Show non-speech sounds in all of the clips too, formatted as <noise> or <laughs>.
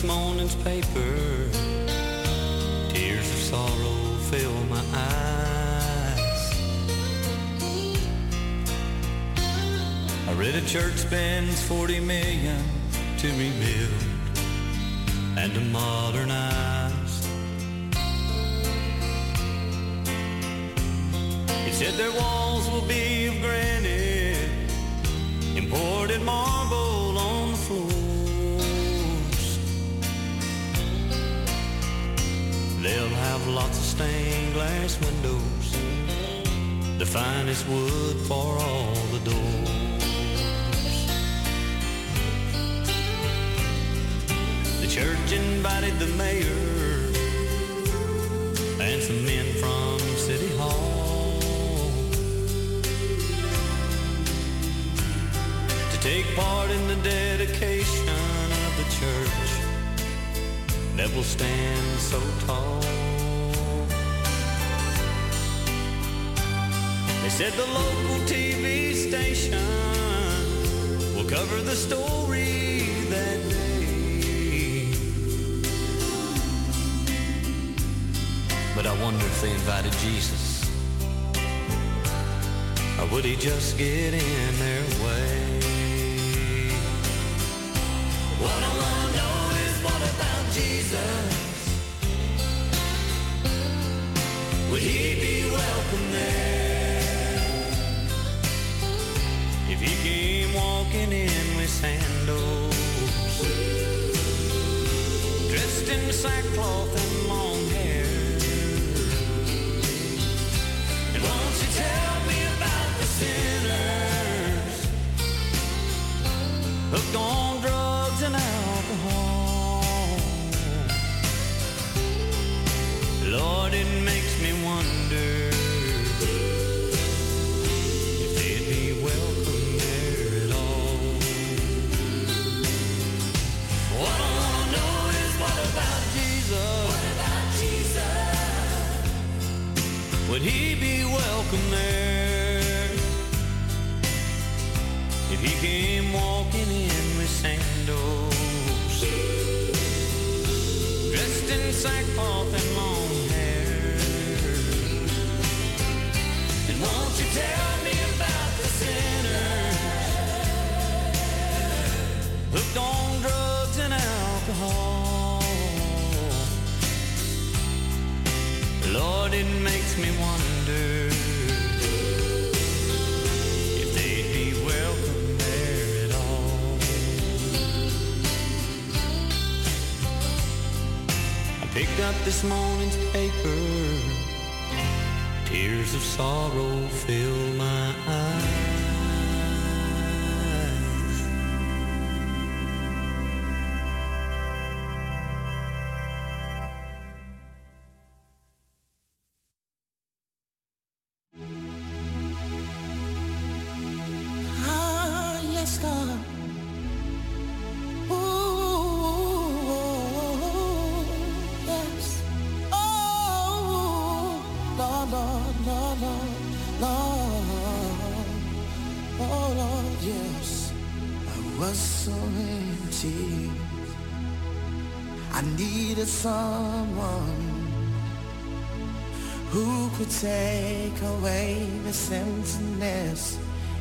this morning's paper. Tears of sorrow fill my eyes. I read a church spends 40 million to rebuild and to modernize. so tall. They said the local TV station will cover the story that day. But I wonder if they invited Jesus. Or would he just get in their way? What I wanna know is what about Jesus? sackcloth. this moment. someone who could take away the emptiness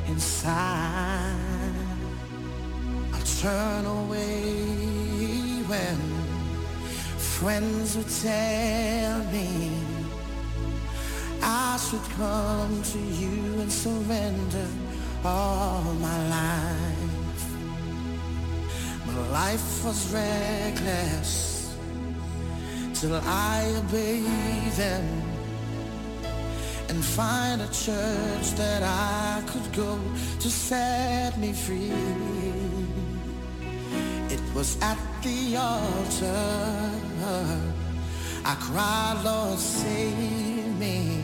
inside. I turn away when friends would tell me I should come to you and surrender all my life. My life was reckless till I obey them and find a church that I could go to set me free. It was at the altar I cried, Lord, save me.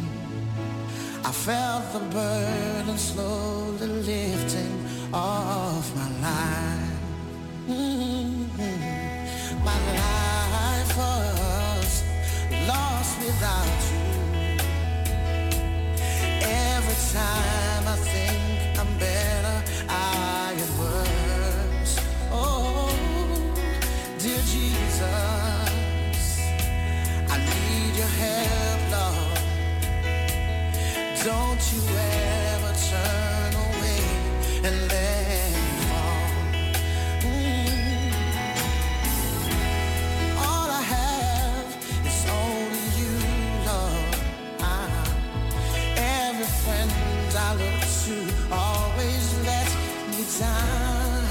I felt the burden slowly lifting off my life. without I look to always let me down.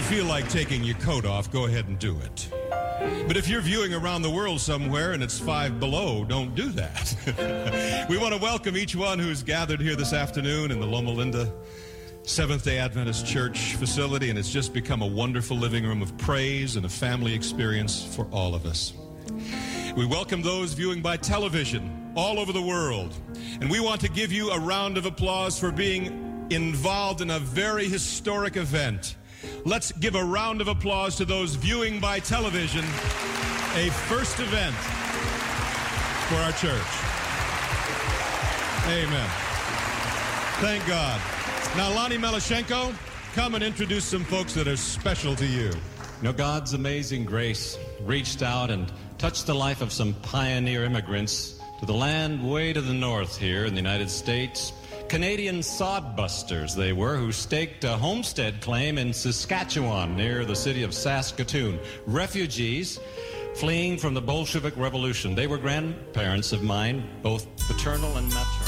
You feel like taking your coat off, go ahead and do it. But if you're viewing around the world somewhere and it's five below, don't do that. <laughs> we want to welcome each one who's gathered here this afternoon in the Loma Linda Seventh day Adventist Church facility, and it's just become a wonderful living room of praise and a family experience for all of us. We welcome those viewing by television all over the world, and we want to give you a round of applause for being involved in a very historic event. Let's give a round of applause to those viewing by television a first event for our church. Amen. Thank God. Now, Lonnie Melashenko, come and introduce some folks that are special to you. You know, God's amazing grace reached out and touched the life of some pioneer immigrants to the land way to the north here in the United States, Canadian sodbusters they were who staked a homestead claim in Saskatchewan near the city of Saskatoon. Refugees fleeing from the Bolshevik Revolution. They were grandparents of mine, both paternal and maternal.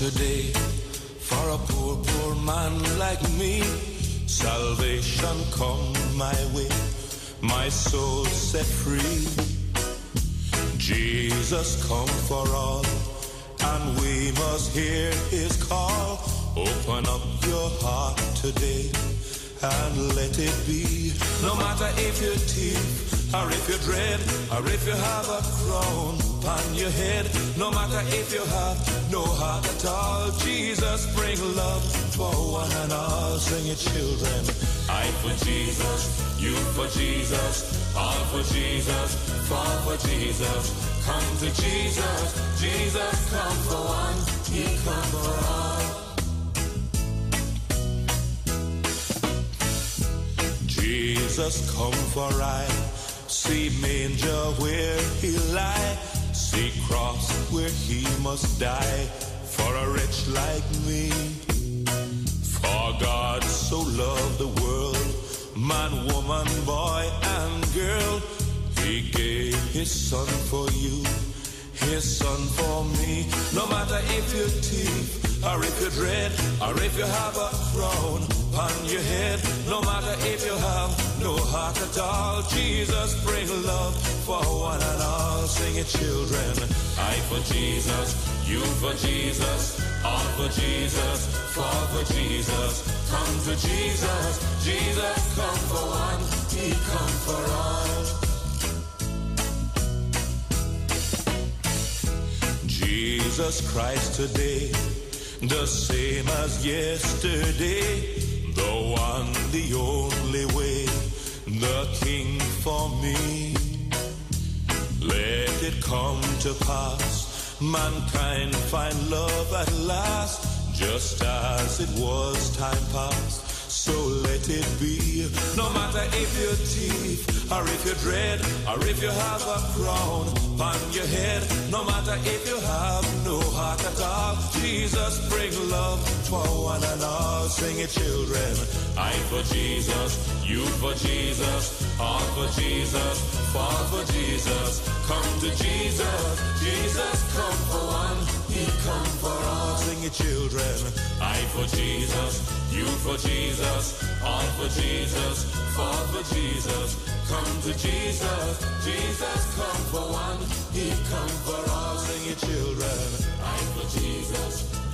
today. As yesterday, the one, the only way, the King for me. Let it come to pass, mankind find love at last, just as it was time past. So let it be. No matter if you're thief, or if you're dread, or if you have a crown on your head. No matter if you have no heart at all. Jesus bring love for one all. Sing it, children. I for Jesus, you for Jesus, all for Jesus, fall for Jesus. Come to Jesus, Jesus come for one, He come for all. Sing it, children. I for Jesus, you for Jesus, all for Jesus, fall for Jesus. Come to Jesus, Jesus come for one, He come for all. Sing it, children. I for Jesus,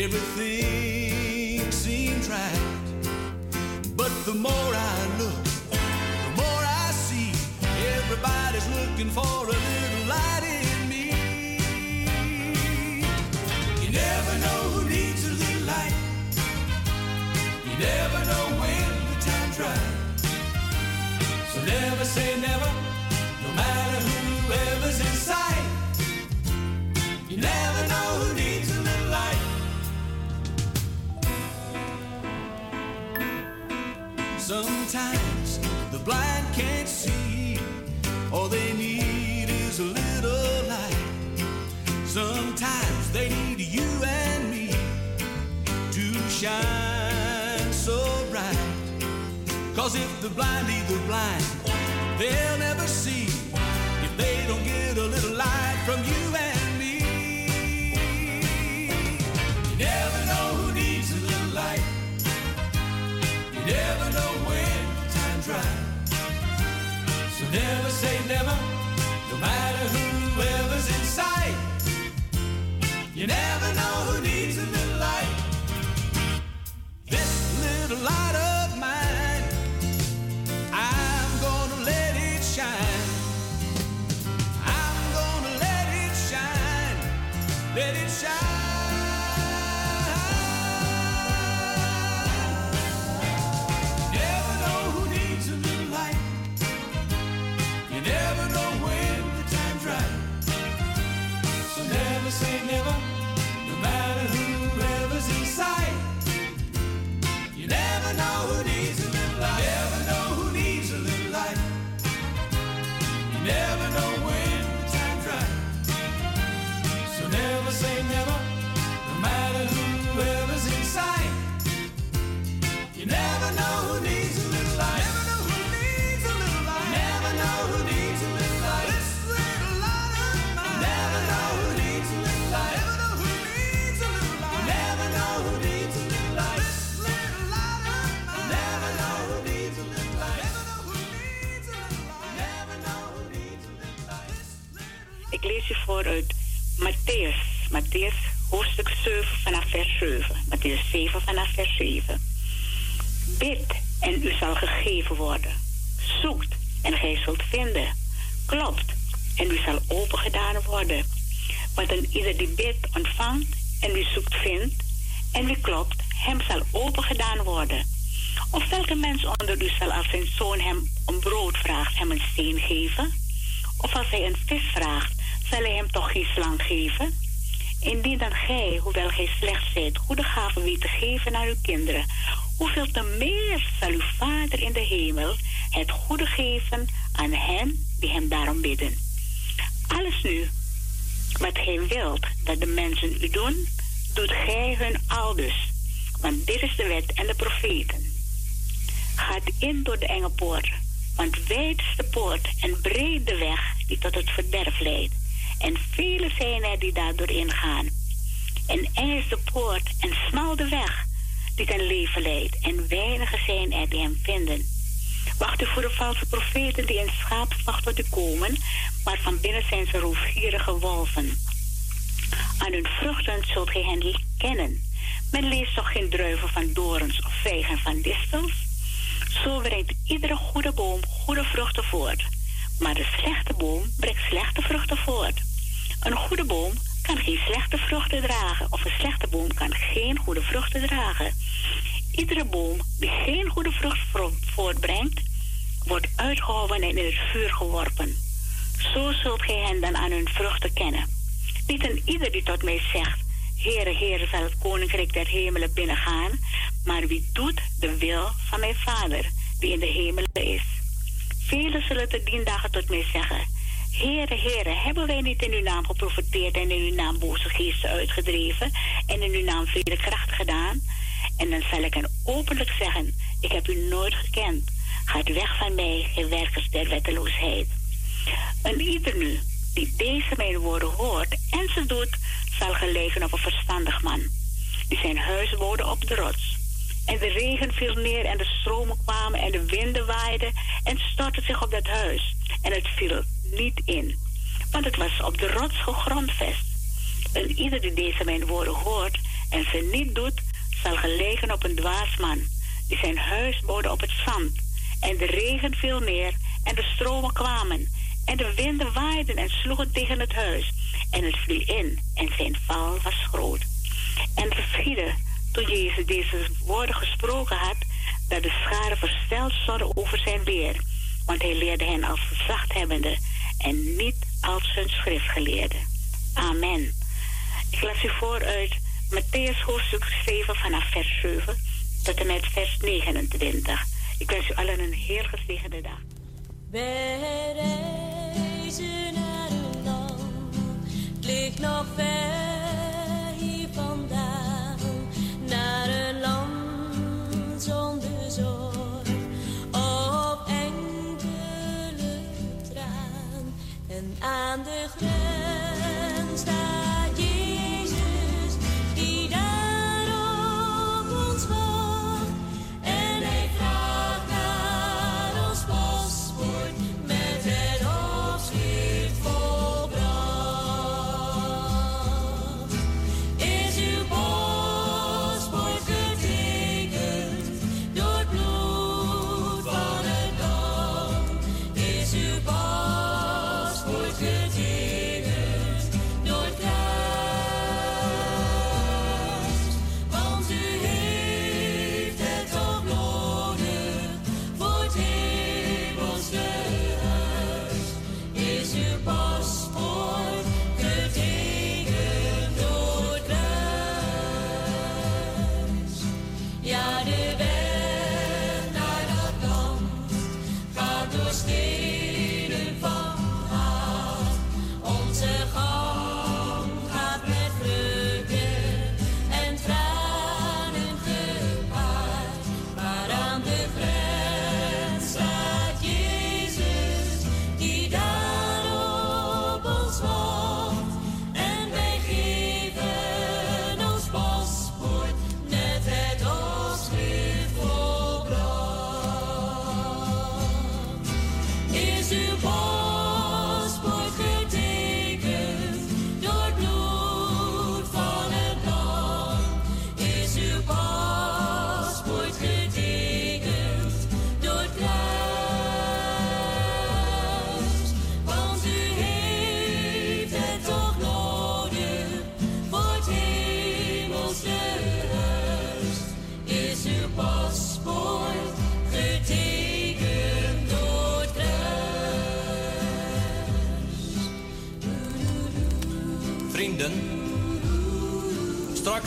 Everything seems right. But the more I look, the more I see. Everybody's looking for a little light in me. You never know who needs a little light. You never know when the time's right. So never say never, no matter whoever's in sight. You never Sometimes the blind can't see, all they need is a little light. Sometimes they need you and me to shine so bright. Cause if the blind lead the blind, they'll never see if they don't get a little light from you and me. You never know never know when time's right. So never say never, no matter whoever's in sight. You never know who needs a little light. This little light of mine, uit Matthäus. Matthäus hoofdstuk 7 vanaf vers 7. Matthäus 7 vanaf vers 7. Bid en u zal gegeven worden. Zoekt en gij zult vinden. Klopt en u zal opengedaan worden. Want een ieder die bidt ontvangt en wie zoekt vindt. En wie klopt, hem zal opengedaan worden. Of welke mens onder u zal als zijn zoon hem om brood vraagt, hem een steen geven? Of als hij een vis vraagt, zal hem toch geen slang geven? Indien dan gij, hoewel gij slecht zijt, goede gaven weet te geven aan uw kinderen, hoeveel te meer zal uw Vader in de hemel het goede geven aan hen die hem daarom bidden. Alles nu Wat gij wilt dat de mensen u doen, doet gij hun aldus. Want dit is de wet en de profeten. Gaat in door de enge poort, want wijd is de poort en breed de weg die tot het verderf leidt. En vele zijn er die daar doorheen gaan. En eng de poort en smal de weg die ten leven leidt. En weinigen zijn er die hem vinden. Wacht u voor de valse profeten die in schaapsvacht u komen, maar van binnen zijn ze roofgierige wolven. Aan hun vruchten zult gij hen kennen. Men leest toch geen druiven van dorens of vijgen van distels? Zo brengt iedere goede boom goede vruchten voort. Maar de slechte boom brengt slechte vruchten voort. Een goede boom kan geen slechte vruchten dragen, of een slechte boom kan geen goede vruchten dragen. Iedere boom die geen goede vrucht vo- voortbrengt, wordt uitgehouden en in het vuur geworpen. Zo zult gij hen dan aan hun vruchten kennen. Niet een ieder die tot mij zegt, Heere, Heere, zal het koninkrijk der hemelen binnengaan, maar wie doet de wil van mijn Vader, die in de hemelen is. Velen zullen te dien dagen tot mij zeggen, Heere, Heere, hebben wij niet in uw naam geprofiteerd en in uw naam boze geesten uitgedreven en in uw naam vele krachten gedaan? En dan zal ik hen openlijk zeggen, ik heb u nooit gekend. Gaat weg van mij, gij werkers der wetteloosheid. En ieder nu die deze mijn woorden hoort en ze doet, zal gelijken op een verstandig man. Die zijn huis bouwde op de rots. En de regen viel neer en de stromen kwamen en de winden waaiden en stortten zich op dat huis. En het viel niet in, want het was op de rots gegrondvest. En ieder die deze mijn woorden hoort en ze niet doet, zal gelijken op een dwaas man, die zijn huis bouwde op het zand. En de regen viel neer en de stromen kwamen. En de winden waaiden en sloegen tegen het huis. En het viel in en zijn val was groot. En het geschiedde toen Jezus deze woorden gesproken had, dat de scharen versteld zouden over zijn leer. Want hij leerde hen als gezachthebbende en niet als hun schriftgeleerde. Amen. Ik las u voor uit Matthäus hoofdstuk 7 vanaf vers 7 tot en met vers 29. Ik wens u allen een heel gezegende dag. Wij reizen naar een land, het ligt nog ver hier vandaan. Naar een land zonder aan de grens staat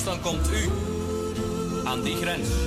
dan komt u aan die grens.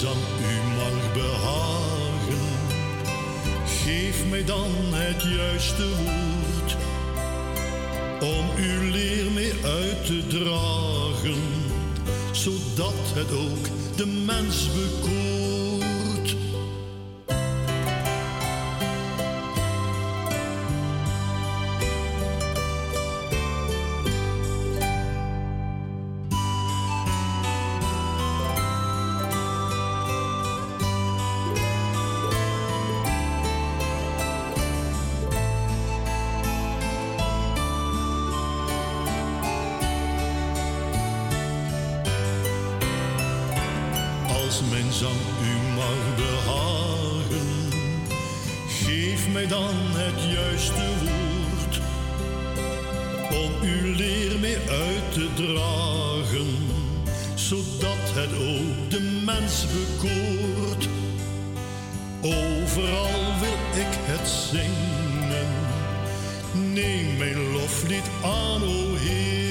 zal u mag behagen. Geef mij dan het juiste woord om uw leer mee uit te dragen, zodat het ook de mens bekoort zang u mag behagen. Geef mij dan het juiste woord, om uw leer mee uit te dragen, zodat het ook de mens bekoort. Overal wil ik het zingen, neem mijn loflied aan, o Heer.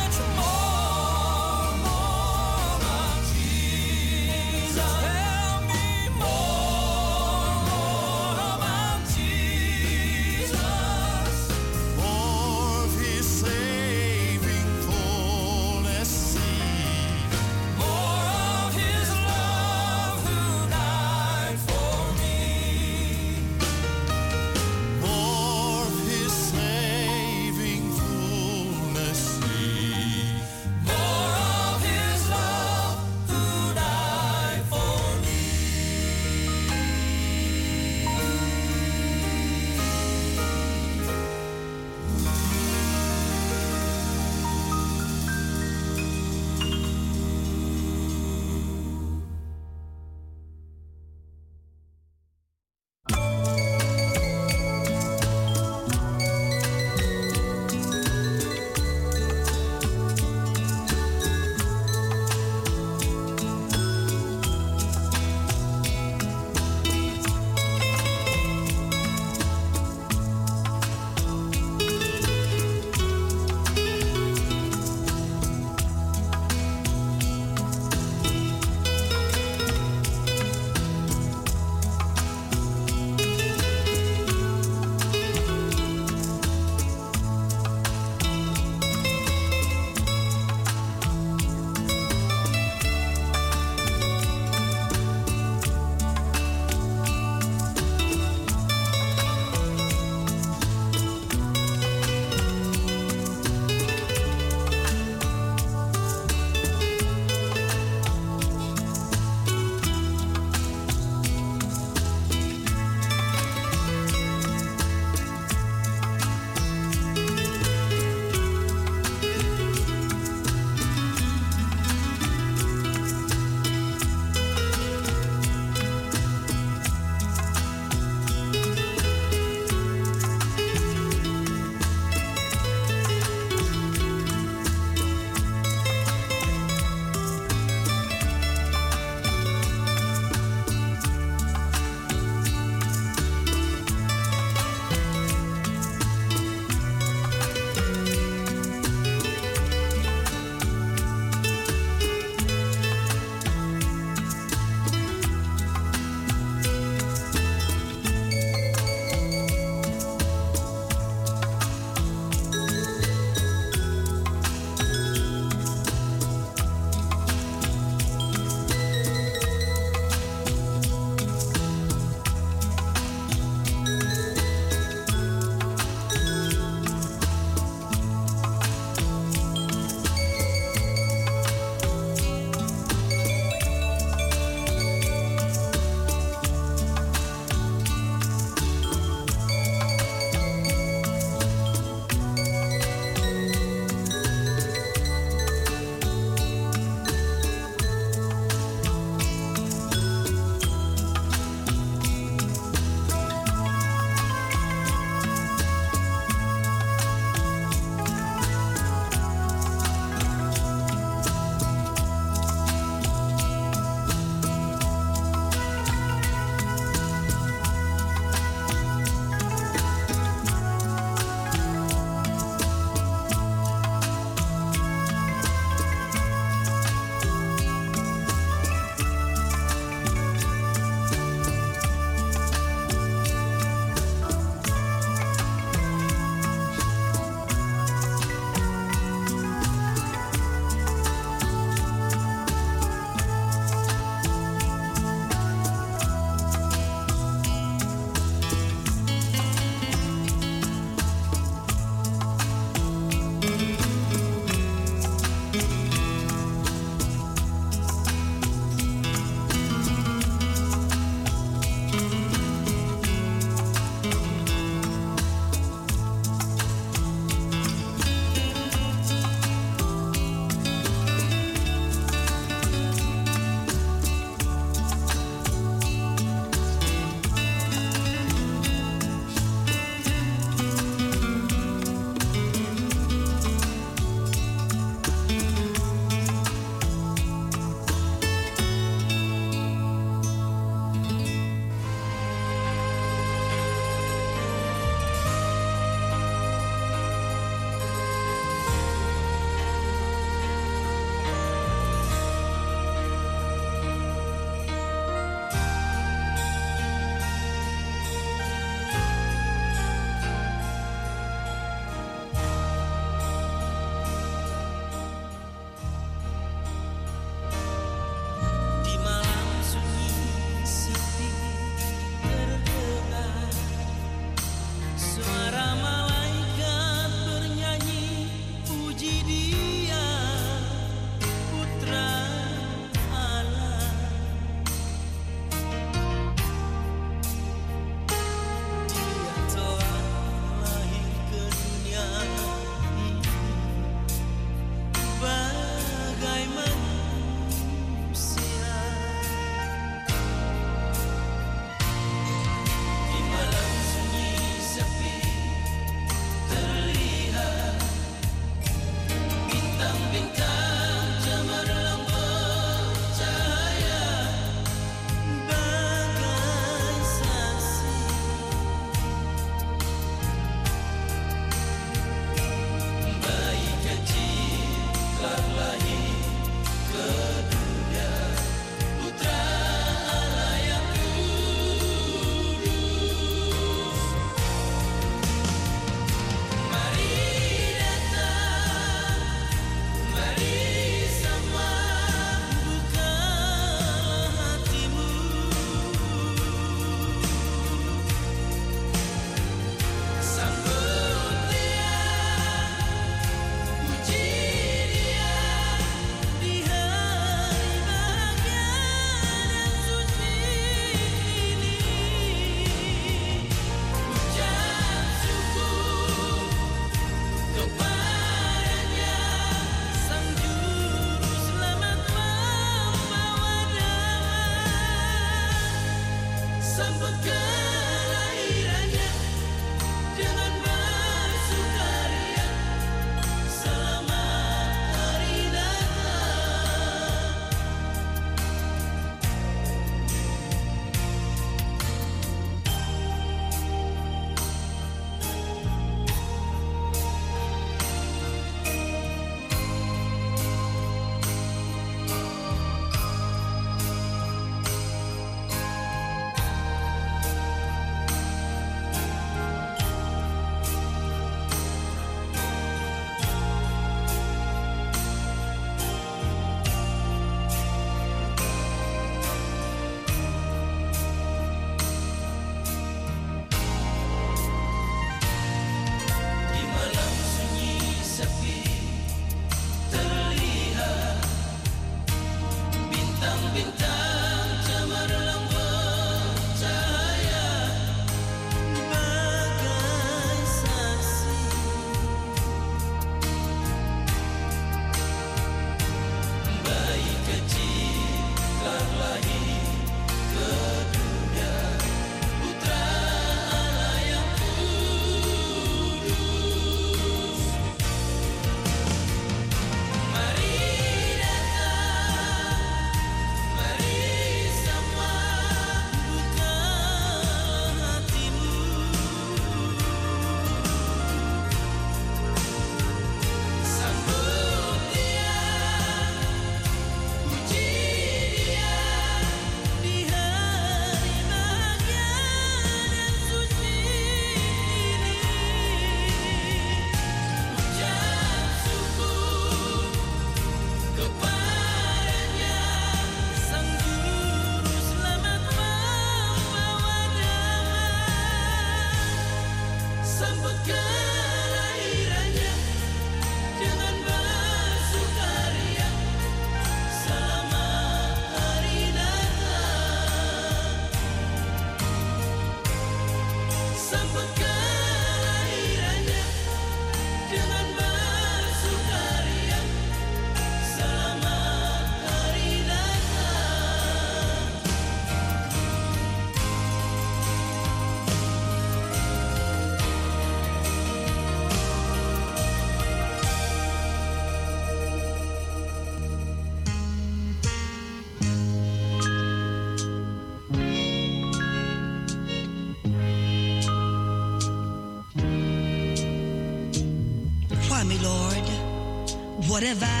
whatever.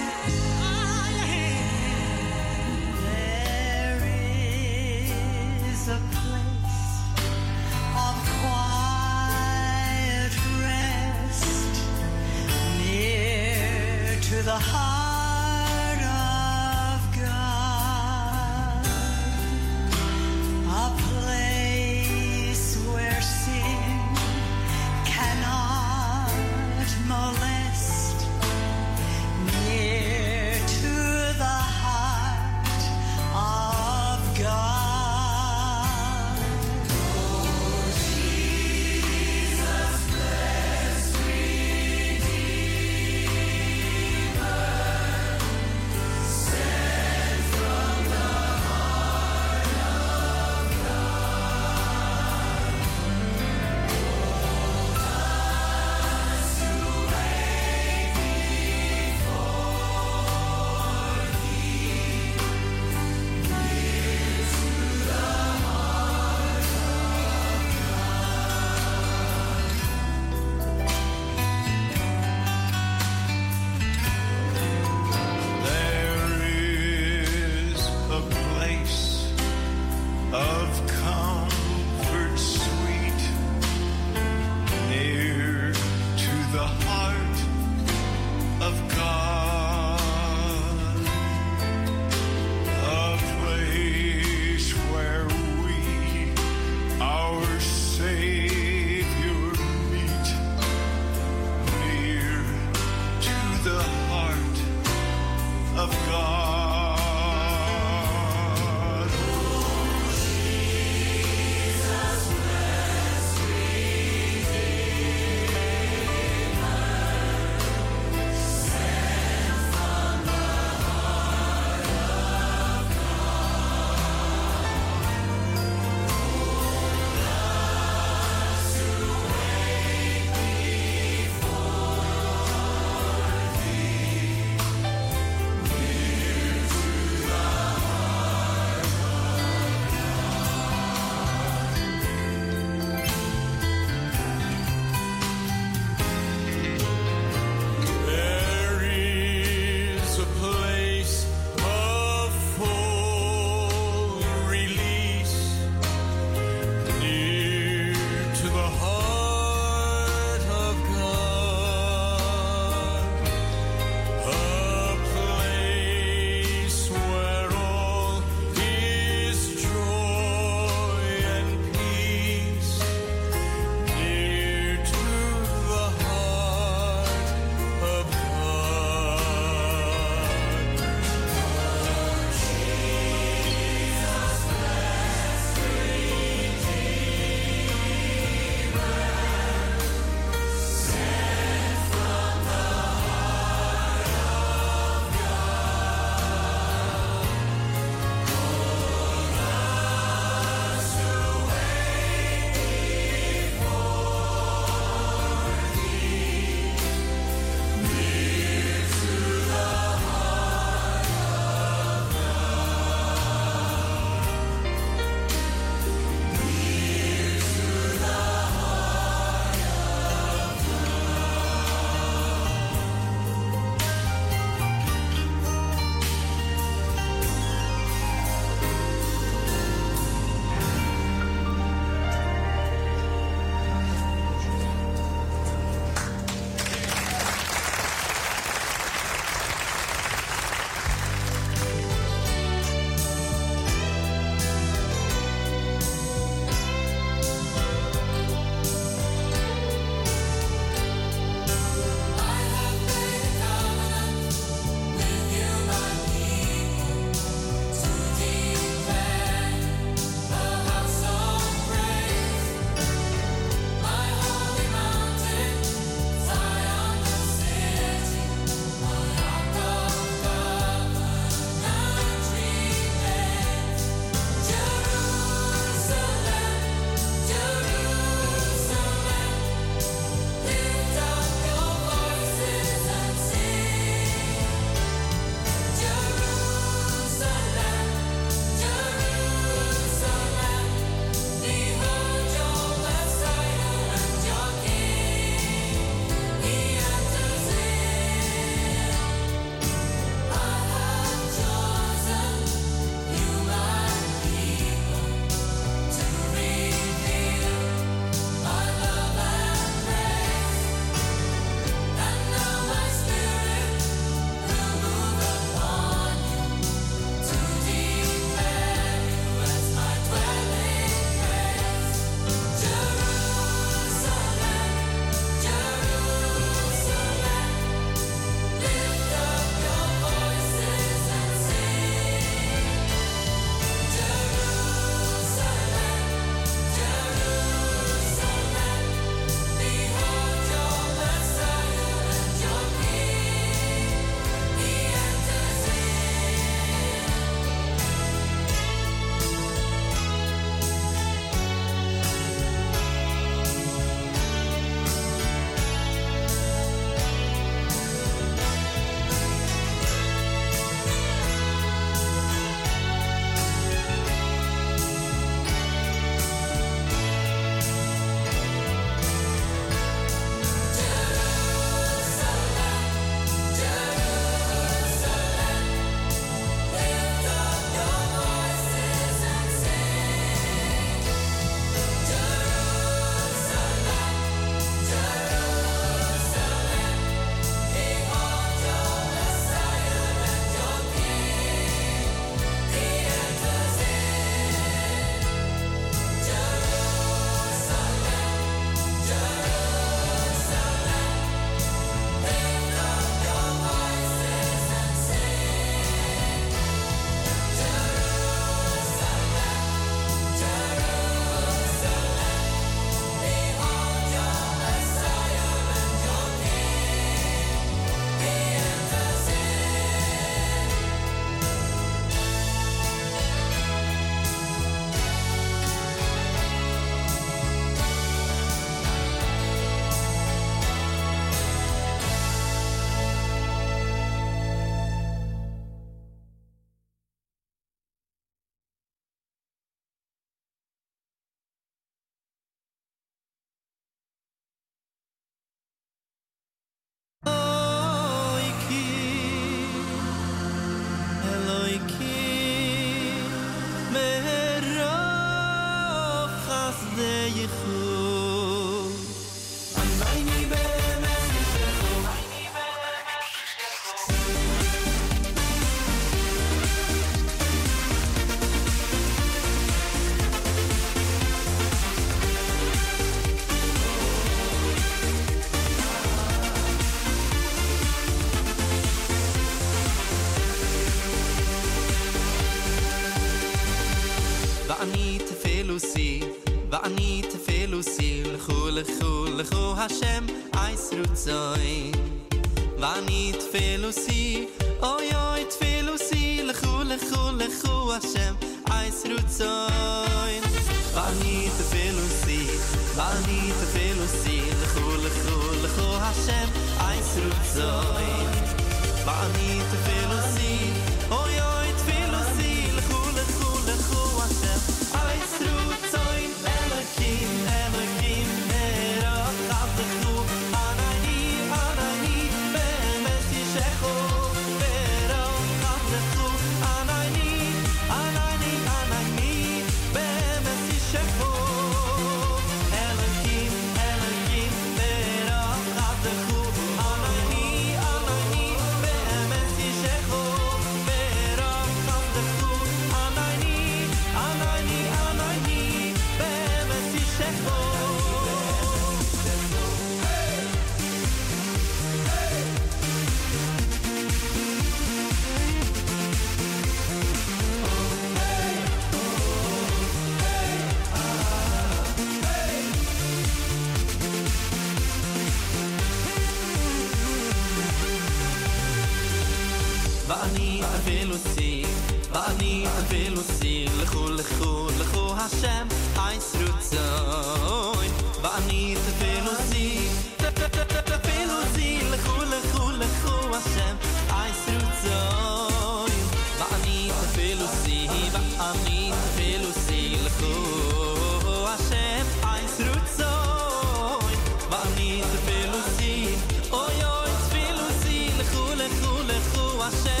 myself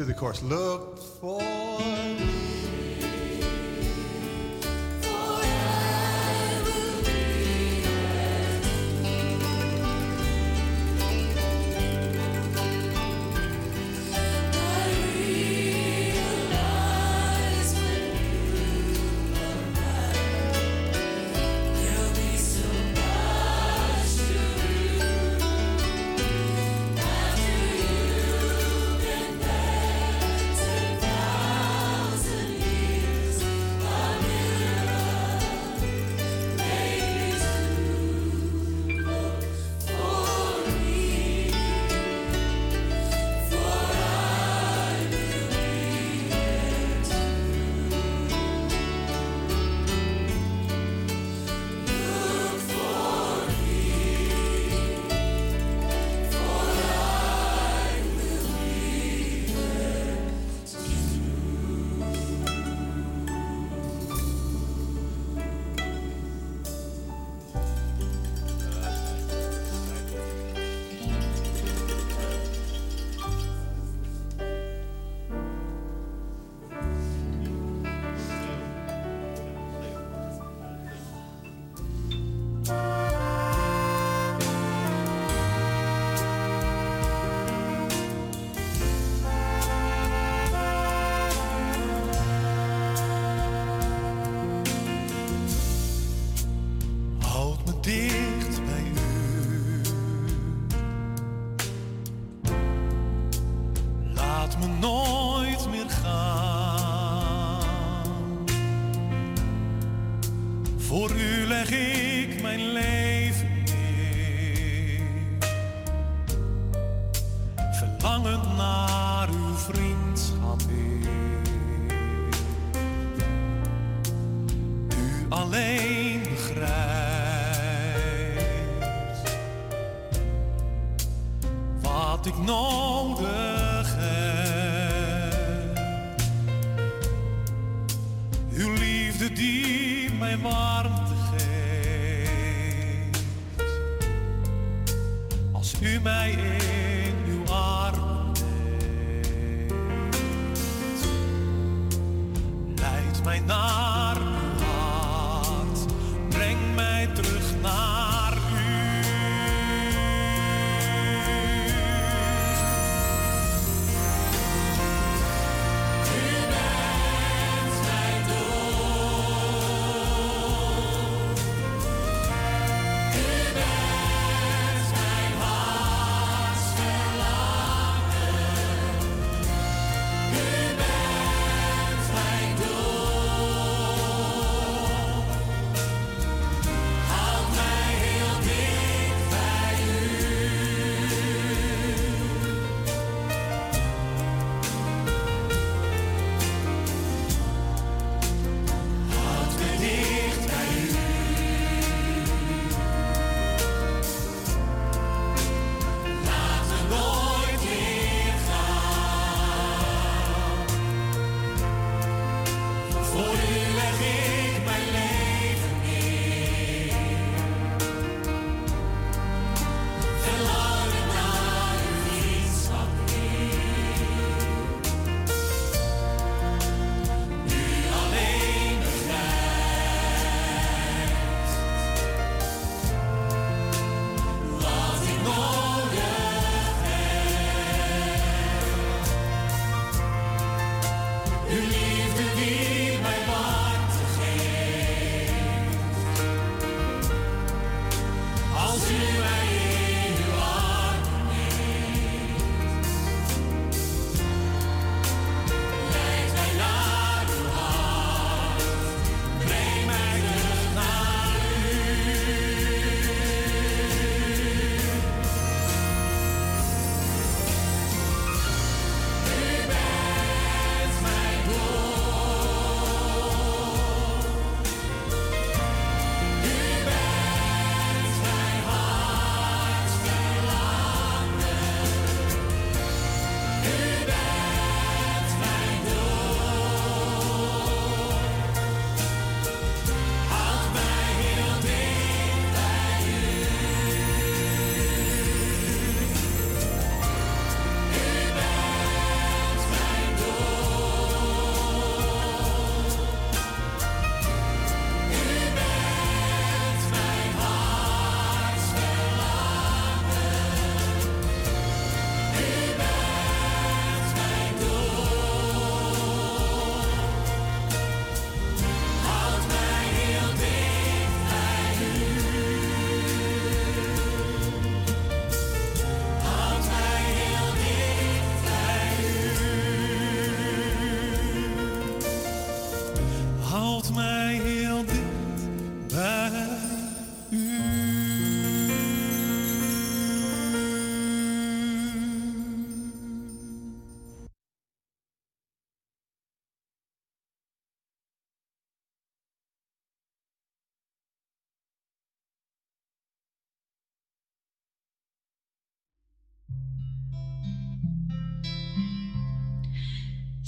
To the course. Look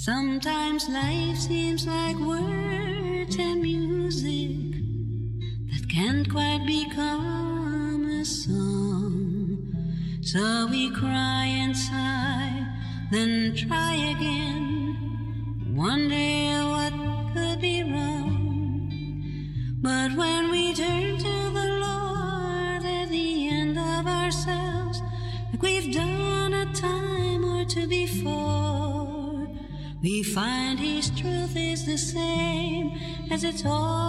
Sometimes life seems like words and music that can't quite become a song. So we cry and sigh, then try again. all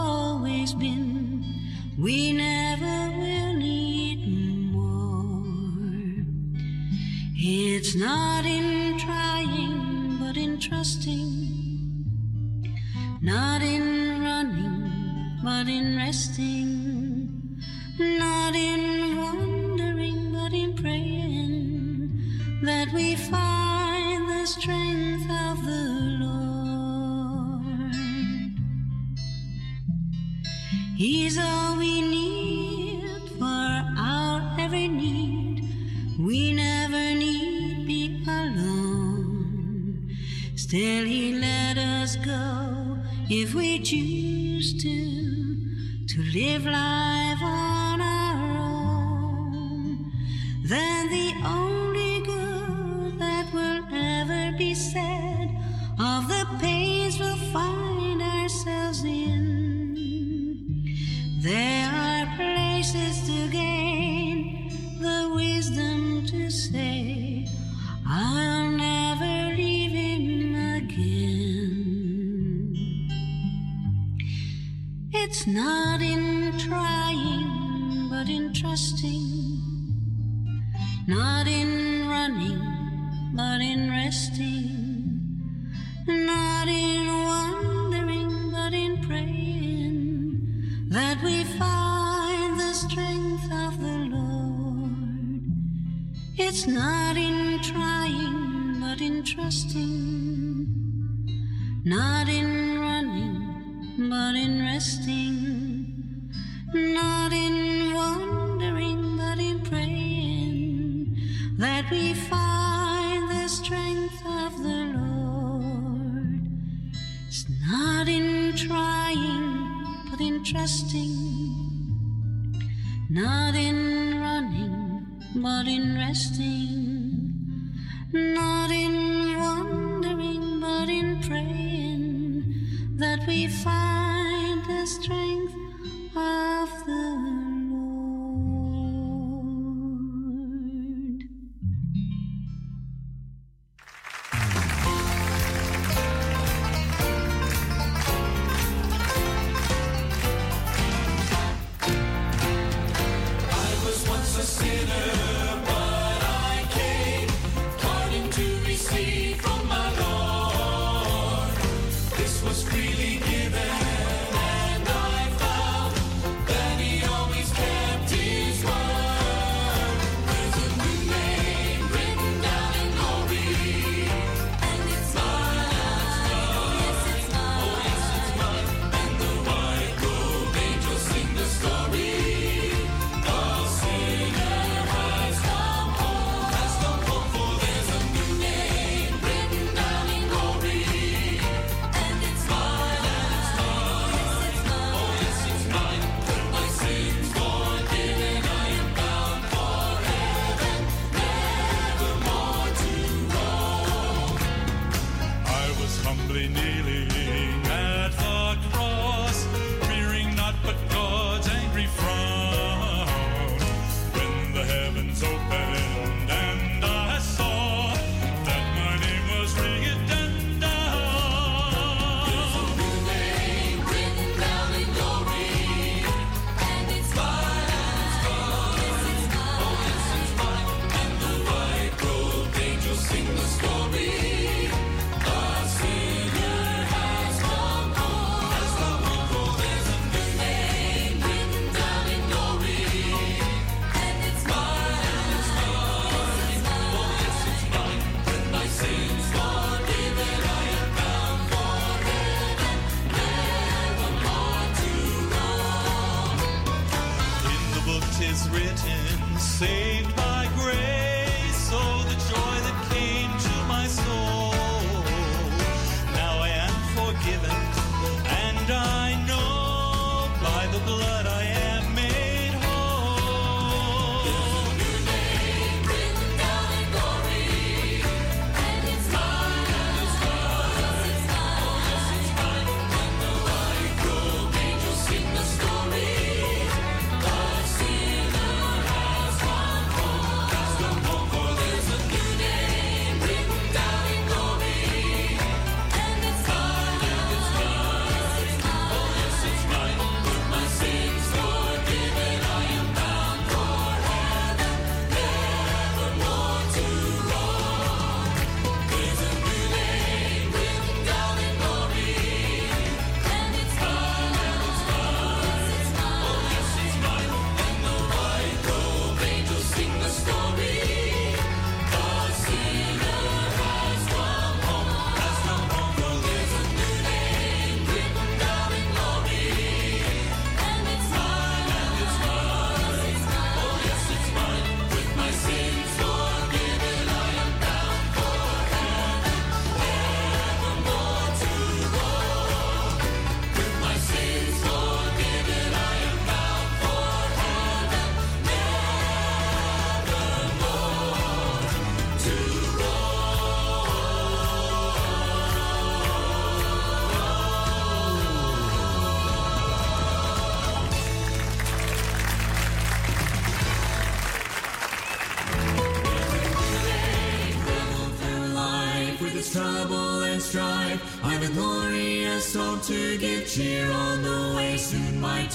trusting, not in wondering, but in praying that we find the strength of the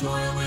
toil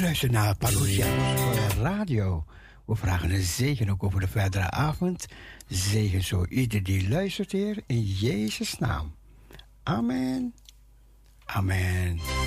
Luister naar Parousianos voor de radio. We vragen een zegen ook over de verdere avond. Zegen zo ieder die luistert, Heer, in Jezus' naam. Amen. Amen.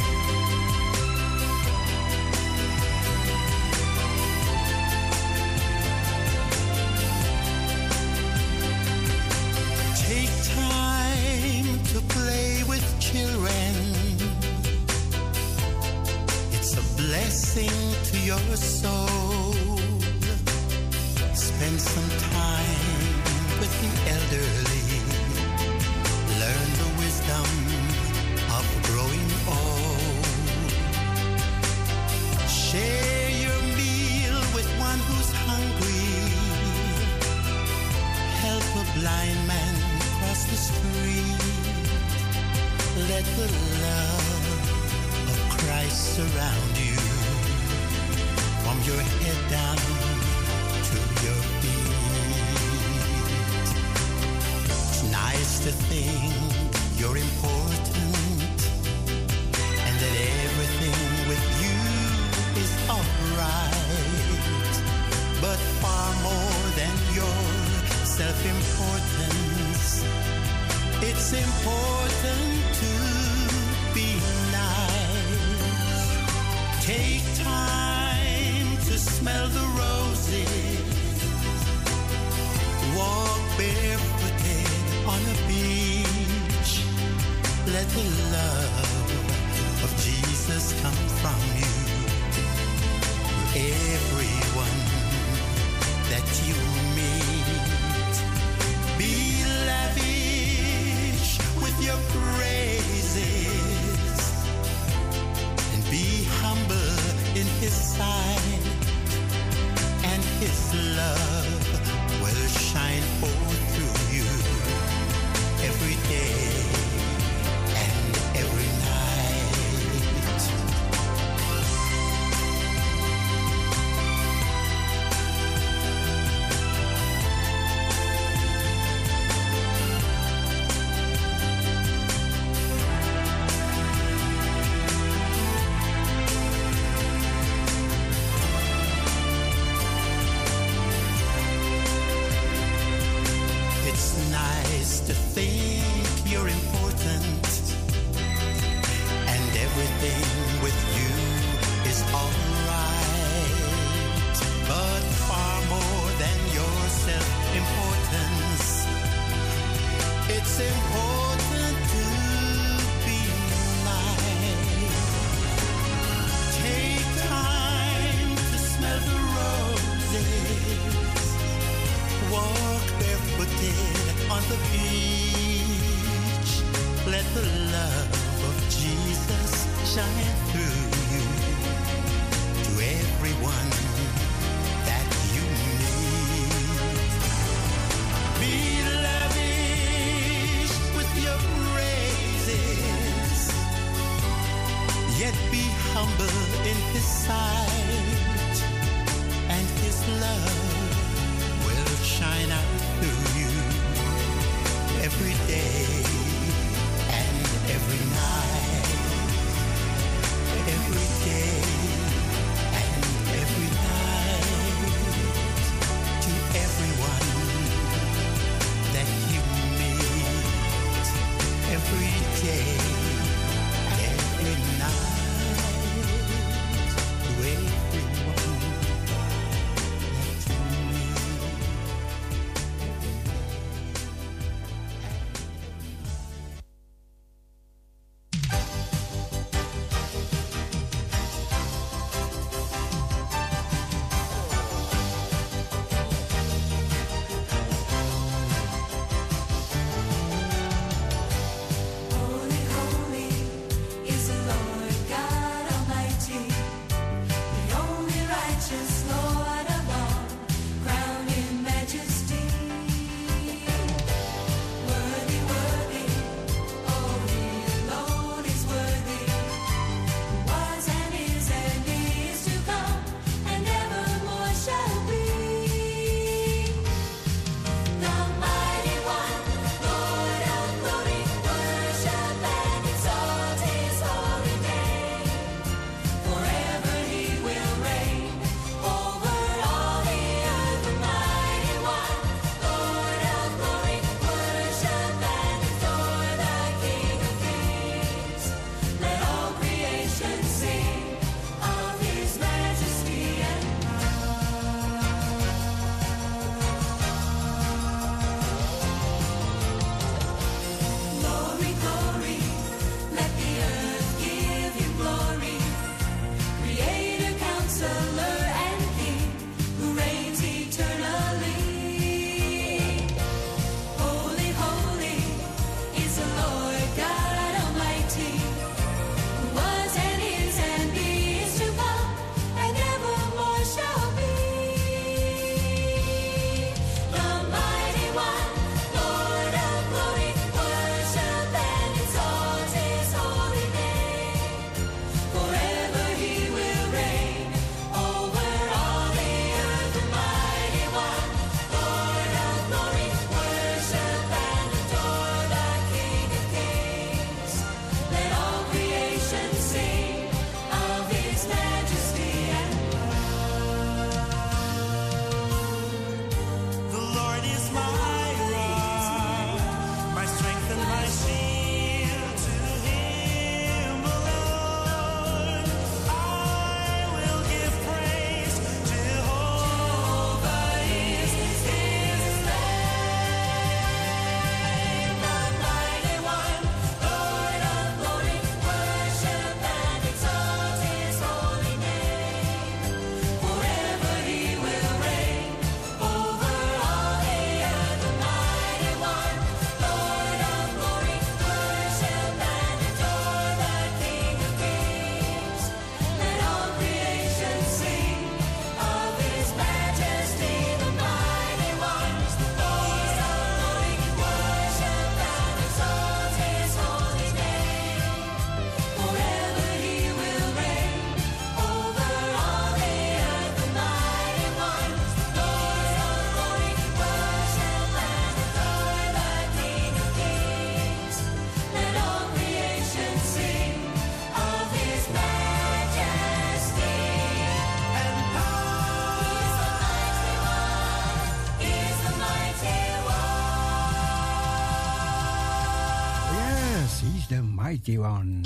Mighty One.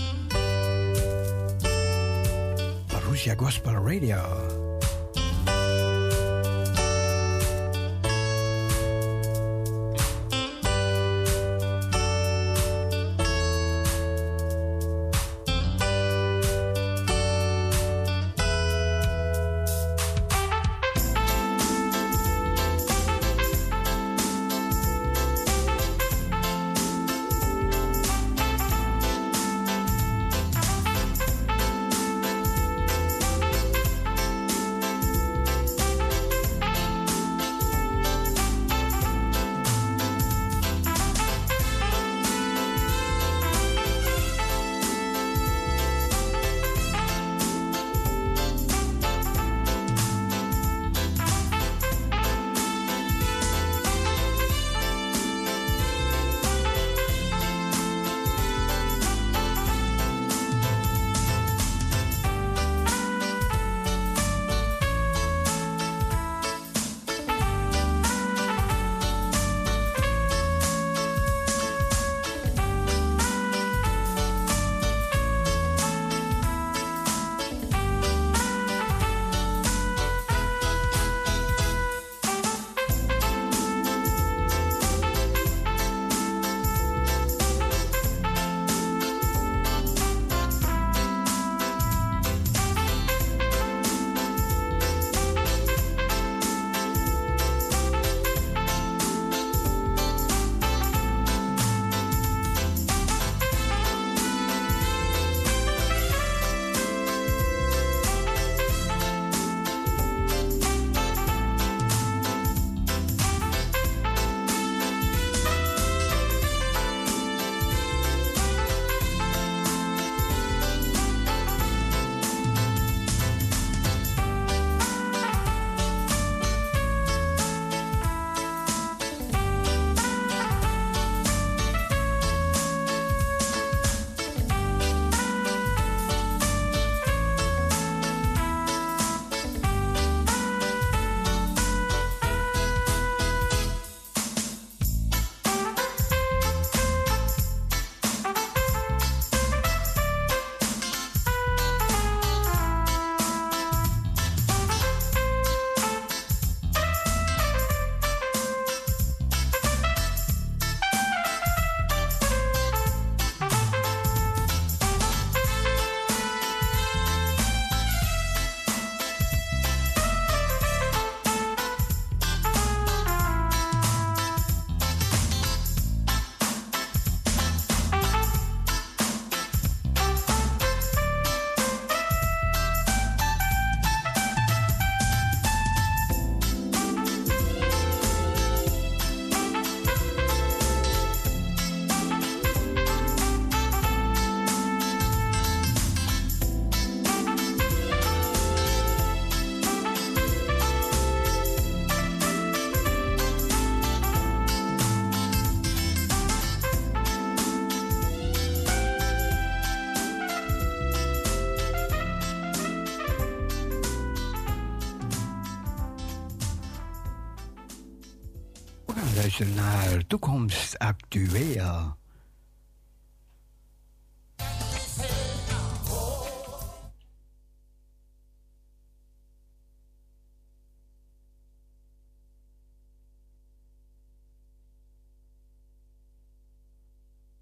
Marusha Gospel Radio. Luisteren naar Toekomst Actueel.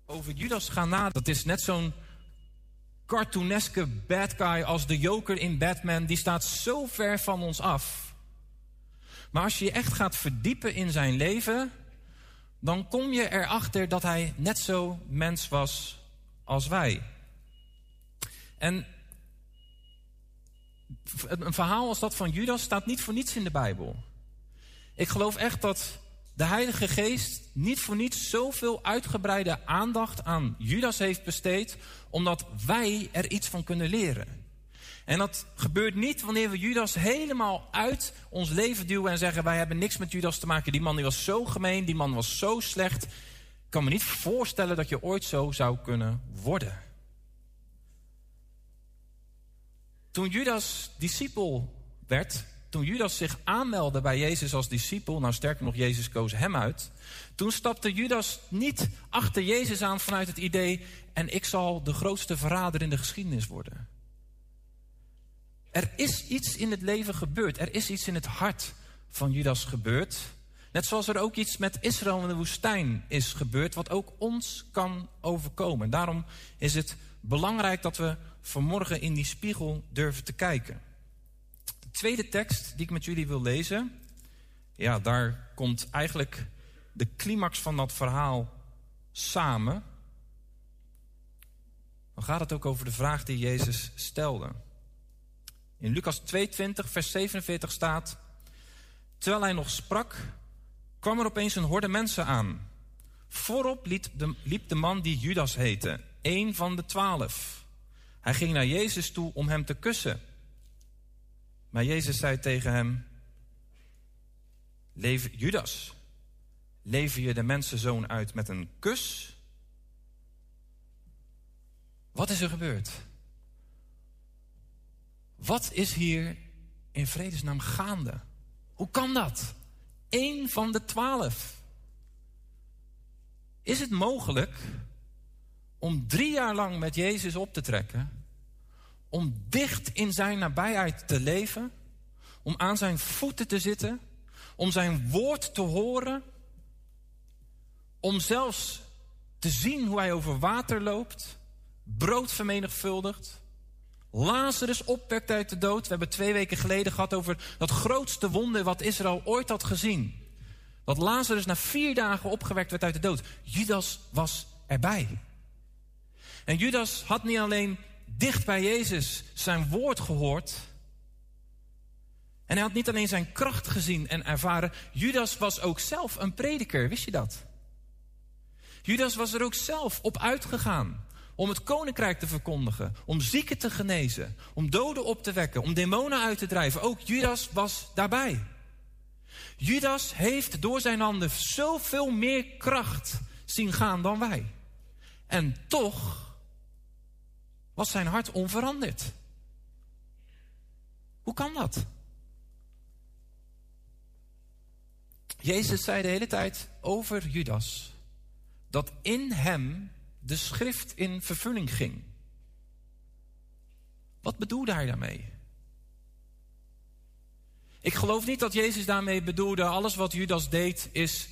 over Judas gaan na. Dat is net zo'n cartooneske bad guy als de Joker in Batman. Die staat zo ver van ons af. Maar als je je echt gaat verdiepen in zijn leven, dan kom je erachter dat hij net zo mens was als wij. En een verhaal als dat van Judas staat niet voor niets in de Bijbel. Ik geloof echt dat de Heilige Geest niet voor niets zoveel uitgebreide aandacht aan Judas heeft besteed, omdat wij er iets van kunnen leren. En dat gebeurt niet wanneer we Judas helemaal uit ons leven duwen en zeggen: Wij hebben niks met Judas te maken. Die man die was zo gemeen, die man was zo slecht. Ik kan me niet voorstellen dat je ooit zo zou kunnen worden. Toen Judas discipel werd, toen Judas zich aanmeldde bij Jezus als discipel, nou sterker nog, Jezus koos hem uit. Toen stapte Judas niet achter Jezus aan vanuit het idee, en ik zal de grootste verrader in de geschiedenis worden. Er is iets in het leven gebeurd, er is iets in het hart van Judas gebeurd. Net zoals er ook iets met Israël in de woestijn is gebeurd, wat ook ons kan overkomen. Daarom is het belangrijk dat we vanmorgen in die spiegel durven te kijken. De tweede tekst die ik met jullie wil lezen, ja, daar komt eigenlijk de climax van dat verhaal samen. Dan gaat het ook over de vraag die Jezus stelde. In Lucas 22, vers 47 staat: Terwijl hij nog sprak, kwam er opeens een horde mensen aan. Voorop liep de, man die Judas heette, een van de twaalf. Hij ging naar Jezus toe om hem te kussen. Maar Jezus zei tegen hem: Lever, Judas, lever je de mensenzoon uit met een kus? Wat is er gebeurd? Wat is hier in vredesnaam gaande? Hoe kan dat? Eén van de twaalf. Is het mogelijk om drie jaar lang met Jezus op te trekken, om dicht in zijn nabijheid te leven, om aan zijn voeten te zitten, om zijn woord te horen, om zelfs te zien hoe hij over water loopt, brood vermenigvuldigt, Lazarus opwekt uit de dood. We hebben twee weken geleden gehad over dat grootste wonder wat Israël ooit had gezien. Dat Lazarus na vier dagen opgewekt werd uit de dood. Judas was erbij. En Judas had niet alleen dicht bij Jezus zijn woord gehoord. En hij had niet alleen zijn kracht gezien en ervaren. Judas was ook zelf een prediker, wist je dat? Judas was er ook zelf op uitgegaan om het koninkrijk te verkondigen, om zieken te genezen, om doden op te wekken, om demonen uit te drijven. Ook Judas was daarbij. Judas heeft door zijn handen zoveel meer kracht zien gaan dan wij. En toch was zijn hart onveranderd. Hoe kan dat? Jezus zei de hele tijd over Judas dat in hem de schrift in vervulling ging. Wat bedoelde hij daarmee? Ik geloof niet dat Jezus daarmee bedoelde, alles wat Judas deed is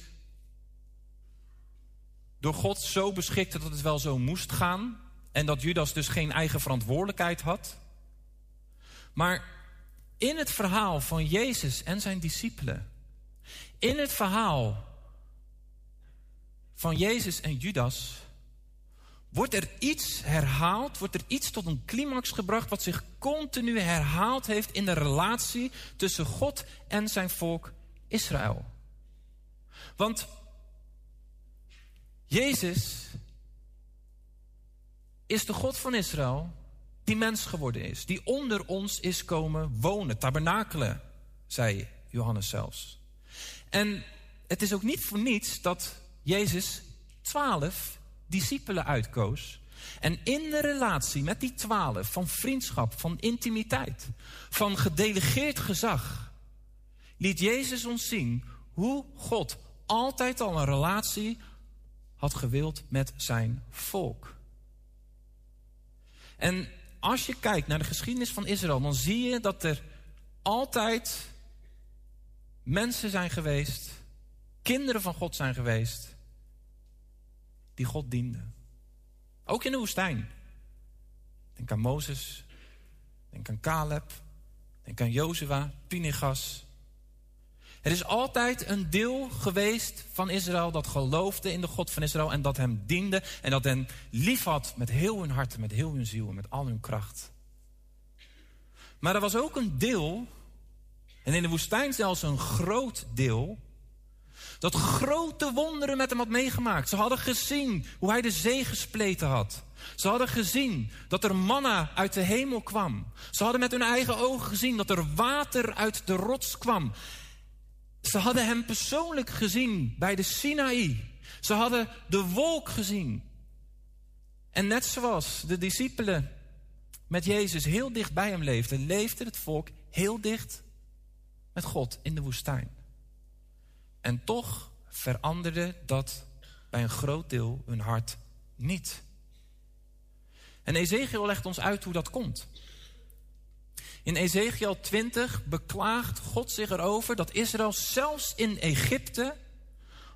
door God zo beschikt dat het wel zo moest gaan en dat Judas dus geen eigen verantwoordelijkheid had. Maar in het verhaal van Jezus en zijn discipelen, in het verhaal van Jezus en Judas, wordt er iets herhaald, wordt er iets tot een climax gebracht wat zich continu herhaald heeft in de relatie tussen God en zijn volk Israël. Want Jezus is de God van Israël die mens geworden is, die onder ons is komen wonen, tabernakelen, zei Johannes zelfs. En het is ook niet voor niets dat Jezus twaalf discipelen uitkoos. En in de relatie met die twaalf van vriendschap, van intimiteit, van gedelegeerd gezag, liet Jezus ons zien hoe God altijd al een relatie had gewild met zijn volk. En als je kijkt naar de geschiedenis van Israël, dan zie je dat er altijd mensen zijn geweest, kinderen van God zijn geweest, die God dienden. Ook in de woestijn. Denk aan Mozes, denk aan Caleb, denk aan Jozua, Pinigas. Er is altijd een deel geweest van Israël dat geloofde in de God van Israël en dat hem diende en dat hen lief had met heel hun hart, met heel hun ziel en met al hun kracht. Maar er was ook een deel, en in de woestijn zelfs een groot deel, dat grote wonderen met hem had meegemaakt. Ze hadden gezien hoe hij de zee gespleten had. Ze hadden gezien dat er manna uit de hemel kwam. Ze hadden met hun eigen ogen gezien dat er water uit de rots kwam. Ze hadden hem persoonlijk gezien bij de Sinaï. Ze hadden de wolk gezien. En net zoals de discipelen met Jezus heel dicht bij hem leefden, leefde het volk heel dicht met God in de woestijn. En toch veranderde dat bij een groot deel hun hart niet. En Ezekiel legt ons uit hoe dat komt. In Ezekiel 20 beklaagt God zich erover dat Israël zelfs in Egypte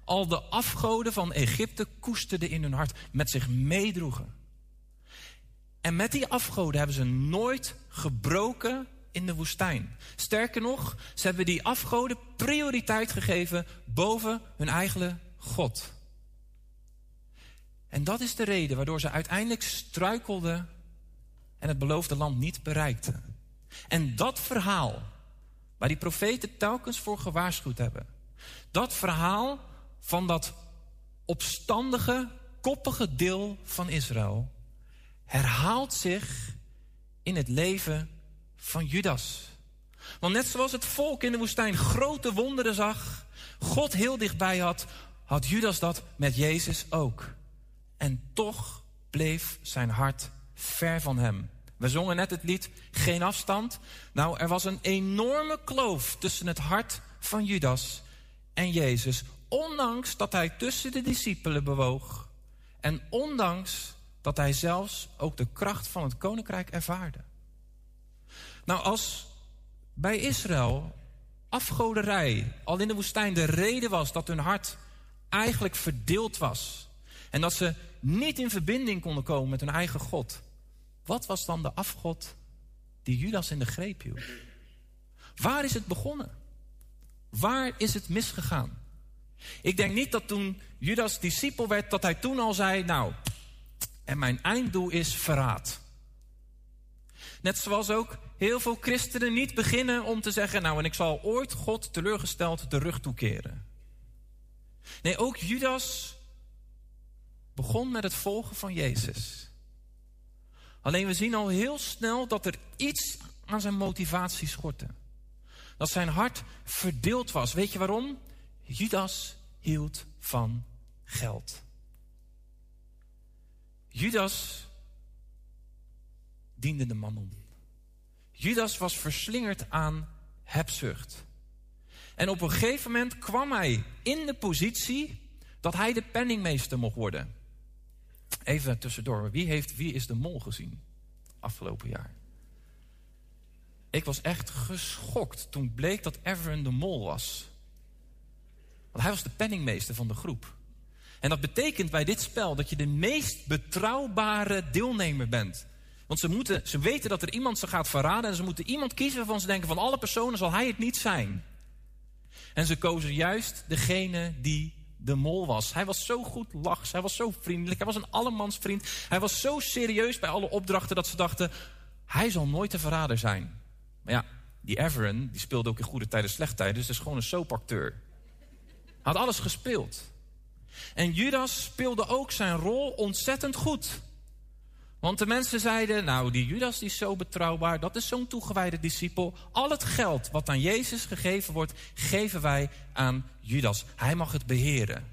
al de afgoden van Egypte koesterde in hun hart, met zich meedroegen. En met die afgoden hebben ze nooit gebroken in de woestijn. Sterker nog, ze hebben die afgoden prioriteit gegeven boven hun eigen God. En dat is de reden waardoor ze uiteindelijk struikelden en het beloofde land niet bereikten. En dat verhaal, waar die profeten telkens voor gewaarschuwd hebben, dat verhaal van dat opstandige, koppige deel van Israël, herhaalt zich in het leven van Judas. Want net zoals het volk in de woestijn grote wonderen zag, God heel dichtbij had, had Judas dat met Jezus ook. En toch bleef zijn hart ver van hem. We zongen net het lied Geen afstand. Nou, er was een enorme kloof tussen het hart van Judas en Jezus. Ondanks dat hij tussen de discipelen bewoog. En ondanks dat hij zelfs ook de kracht van het koninkrijk ervaarde. Nou, als bij Israël afgoderij al in de woestijn de reden was dat hun hart eigenlijk verdeeld was. En dat ze niet in verbinding konden komen met hun eigen God. Wat was dan de afgod die Judas in de greep hield? Waar is het begonnen? Waar is het misgegaan? Ik denk niet dat toen Judas discipel werd, dat hij toen al zei: Nou, en mijn einddoel is verraad. Net zoals ook heel veel christenen niet beginnen om te zeggen: Nou, en ik zal ooit God teleurgesteld de rug toekeren. Nee, ook Judas begon met het volgen van Jezus. Alleen we zien al heel snel dat er iets aan zijn motivatie schortte. Dat zijn hart verdeeld was. Weet je waarom? Judas hield van geld. Judas diende de mammon. Judas was verslingerd aan hebzucht. En op een gegeven moment kwam hij in de positie dat hij de penningmeester mocht worden. Even tussendoor, wie, heeft, wie is de mol gezien afgelopen jaar? Ik was echt geschokt toen bleek dat Everin de mol was. Want hij was de penningmeester van de groep. En dat betekent bij dit spel dat je de meest betrouwbare deelnemer bent. Want ze, moeten, ze weten dat er iemand ze gaat verraden en ze moeten iemand kiezen waarvan ze denken van alle personen zal hij het niet zijn. En ze kozen juist degene die de mol was. Hij was zo goed lachs, hij was zo vriendelijk, hij was een allemansvriend. Hij was zo serieus bij alle opdrachten dat ze dachten, hij zal nooit de verrader zijn. Maar ja, die Everin, die speelde ook in goede tijden, slechte tijden, dus het is gewoon een soapacteur. Had alles gespeeld. En Judas speelde ook zijn rol ontzettend goed. Want de mensen zeiden, nou die Judas die is zo betrouwbaar, dat is zo'n toegewijde discipel. Al het geld wat aan Jezus gegeven wordt, geven wij aan Judas. Hij mag het beheren.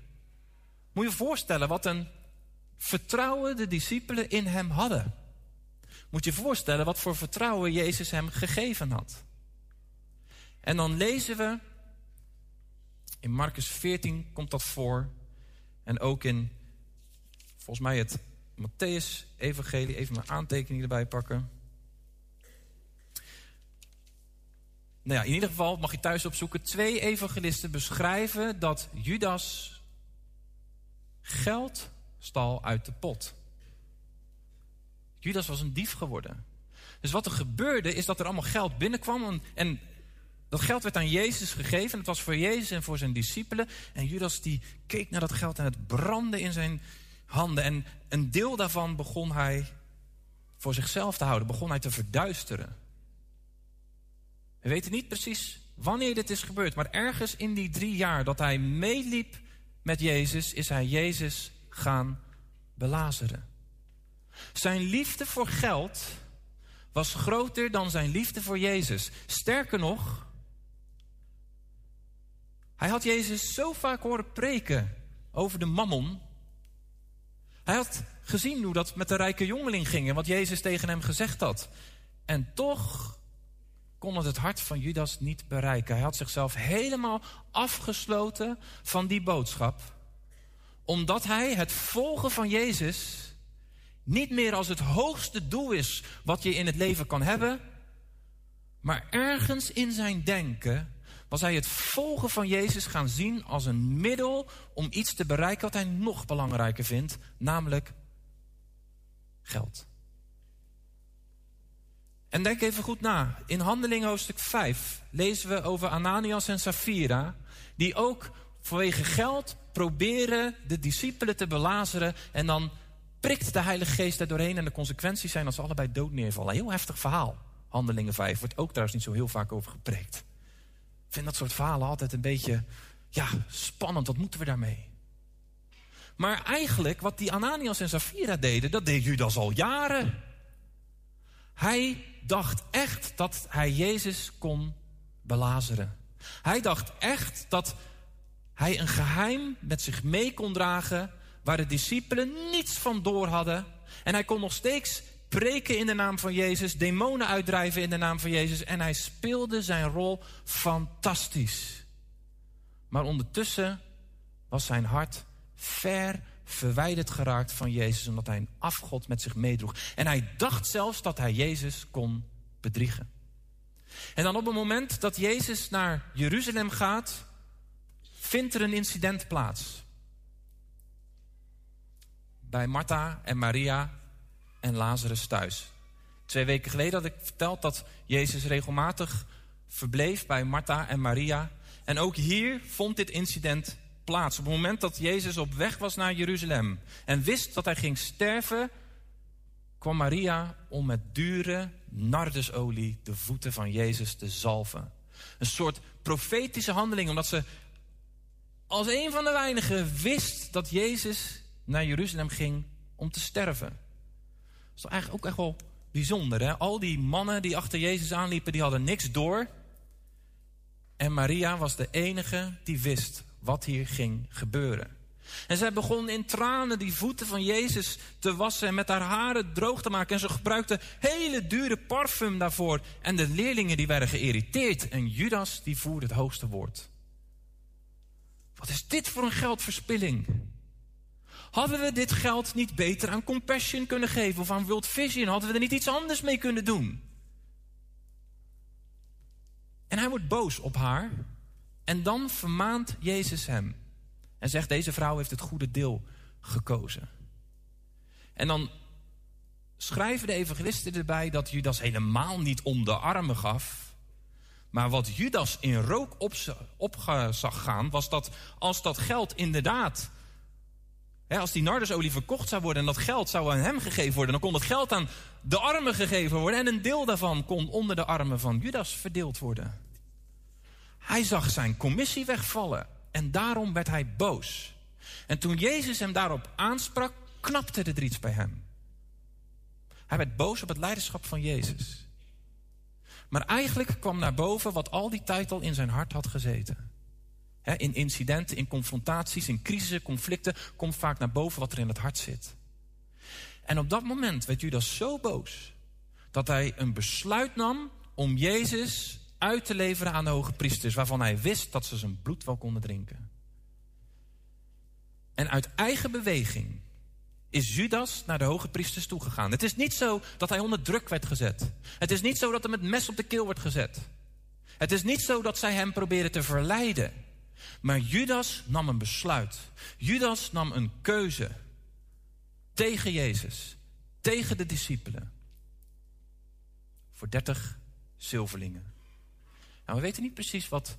Moet je je voorstellen wat een vertrouwen de discipelen in hem hadden. Moet je voorstellen wat voor vertrouwen Jezus hem gegeven had. En dan lezen we, in Marcus 14 komt dat voor. En ook in, volgens mij het Matthäus evangelie, even mijn aantekening erbij pakken. Nou ja, in ieder geval mag je thuis opzoeken. Twee evangelisten beschrijven dat Judas geld stal uit de pot. Judas was een dief geworden. Dus wat er gebeurde is dat er allemaal geld binnenkwam. En, en dat geld werd aan Jezus gegeven. Het was voor Jezus en voor zijn discipelen. En Judas die keek naar dat geld en het brandde in zijn handen. En een deel daarvan begon hij voor zichzelf te houden. Begon hij te verduisteren. We weten niet precies wanneer dit is gebeurd. Maar ergens in die drie jaar dat hij meeliep met Jezus... is hij Jezus gaan belazeren. Zijn liefde voor geld was groter dan zijn liefde voor Jezus. Sterker nog, hij had Jezus zo vaak horen preken over de mammon. Hij had gezien hoe dat met de rijke jongeling ging en wat Jezus tegen hem gezegd had. En toch kon het het hart van Judas niet bereiken. Hij had zichzelf helemaal afgesloten van die boodschap, omdat hij het volgen van Jezus niet meer als het hoogste doel is wat je in het leven kan hebben, maar ergens in zijn denken was hij het volgen van Jezus gaan zien als een middel om iets te bereiken wat hij nog belangrijker vindt, namelijk geld. En denk even goed na. In Handelingen hoofdstuk 5 lezen we over Ananias en Safira, die ook vanwege geld proberen de discipelen te belazeren en dan prikt de Heilige Geest er doorheen en de consequenties zijn dat ze allebei dood neervallen. Heel heftig verhaal. Handelingen 5 wordt ook trouwens niet zo heel vaak over gepreekt. Vind dat soort verhalen altijd een beetje ja, spannend. Wat moeten we daarmee? Maar eigenlijk, wat die Ananias en Safira deden, dat deed Judas al jaren. Hij dacht echt dat hij Jezus kon belazeren. Hij dacht echt dat hij een geheim met zich mee kon dragen waar de discipelen niets van door hadden. En hij kon nog steeds preken in de naam van Jezus, demonen uitdrijven in de naam van Jezus. En hij speelde zijn rol fantastisch. Maar ondertussen was zijn hart ver verwijderd geraakt van Jezus, omdat hij een afgod met zich meedroeg. En hij dacht zelfs dat hij Jezus kon bedriegen. En dan op het moment dat Jezus naar Jeruzalem gaat, vindt er een incident plaats. Bij Martha en Maria en Lazarus thuis. Twee weken geleden had ik verteld dat Jezus regelmatig verbleef bij Martha en Maria. En ook hier vond dit incident plaats. Op het moment dat Jezus op weg was naar Jeruzalem en wist dat hij ging sterven, kwam Maria om met dure nardusolie de voeten van Jezus te zalven. Een soort profetische handeling, omdat ze als een van de weinigen wist dat Jezus naar Jeruzalem ging om te sterven. Dat is eigenlijk ook echt wel bijzonder, hè? Al die mannen die achter Jezus aanliepen, die hadden niks door. En Maria was de enige die wist wat hier ging gebeuren. En zij begon in tranen die voeten van Jezus te wassen en met haar haren droog te maken. En ze gebruikte hele dure parfum daarvoor. En de leerlingen die werden geïrriteerd. En Judas die voerde het hoogste woord. Wat is dit voor een geldverspilling? Hadden we dit geld niet beter aan Compassion kunnen geven of aan World Vision? Hadden we er niet iets anders mee kunnen doen? En hij wordt boos op haar. En dan vermaant Jezus hem. En zegt, deze vrouw heeft het goede deel gekozen. En dan schrijven de evangelisten erbij dat Judas helemaal niet om de armen gaf. Maar wat Judas in rook op, zag gaan, was dat als dat geld inderdaad... Als die nardusolie verkocht zou worden en dat geld zou aan hem gegeven worden... dan kon het geld aan de armen gegeven worden... en een deel daarvan kon onder de armen van Judas verdeeld worden. Hij zag zijn commissie wegvallen en daarom werd hij boos. En toen Jezus hem daarop aansprak, knapte er iets bij hem. Hij werd boos op het leiderschap van Jezus. Maar eigenlijk kwam naar boven wat al die tijd al in zijn hart had gezeten. In incidenten, in confrontaties, in crisissen, conflicten komt vaak naar boven wat er in het hart zit. En op dat moment werd Judas zo boos dat hij een besluit nam om Jezus uit te leveren aan de hoge priesters, waarvan hij wist dat ze zijn bloed wel konden drinken. En uit eigen beweging is Judas naar de hoge priesters toegegaan. Het is niet zo dat hij onder druk werd gezet. Het is niet zo dat hem het mes op de keel wordt gezet. Het is niet zo dat zij hem proberen te verleiden. Maar Judas nam een besluit. Judas nam een keuze tegen Jezus, tegen de discipelen. Voor 30 zilverlingen. Nou, we weten niet precies wat,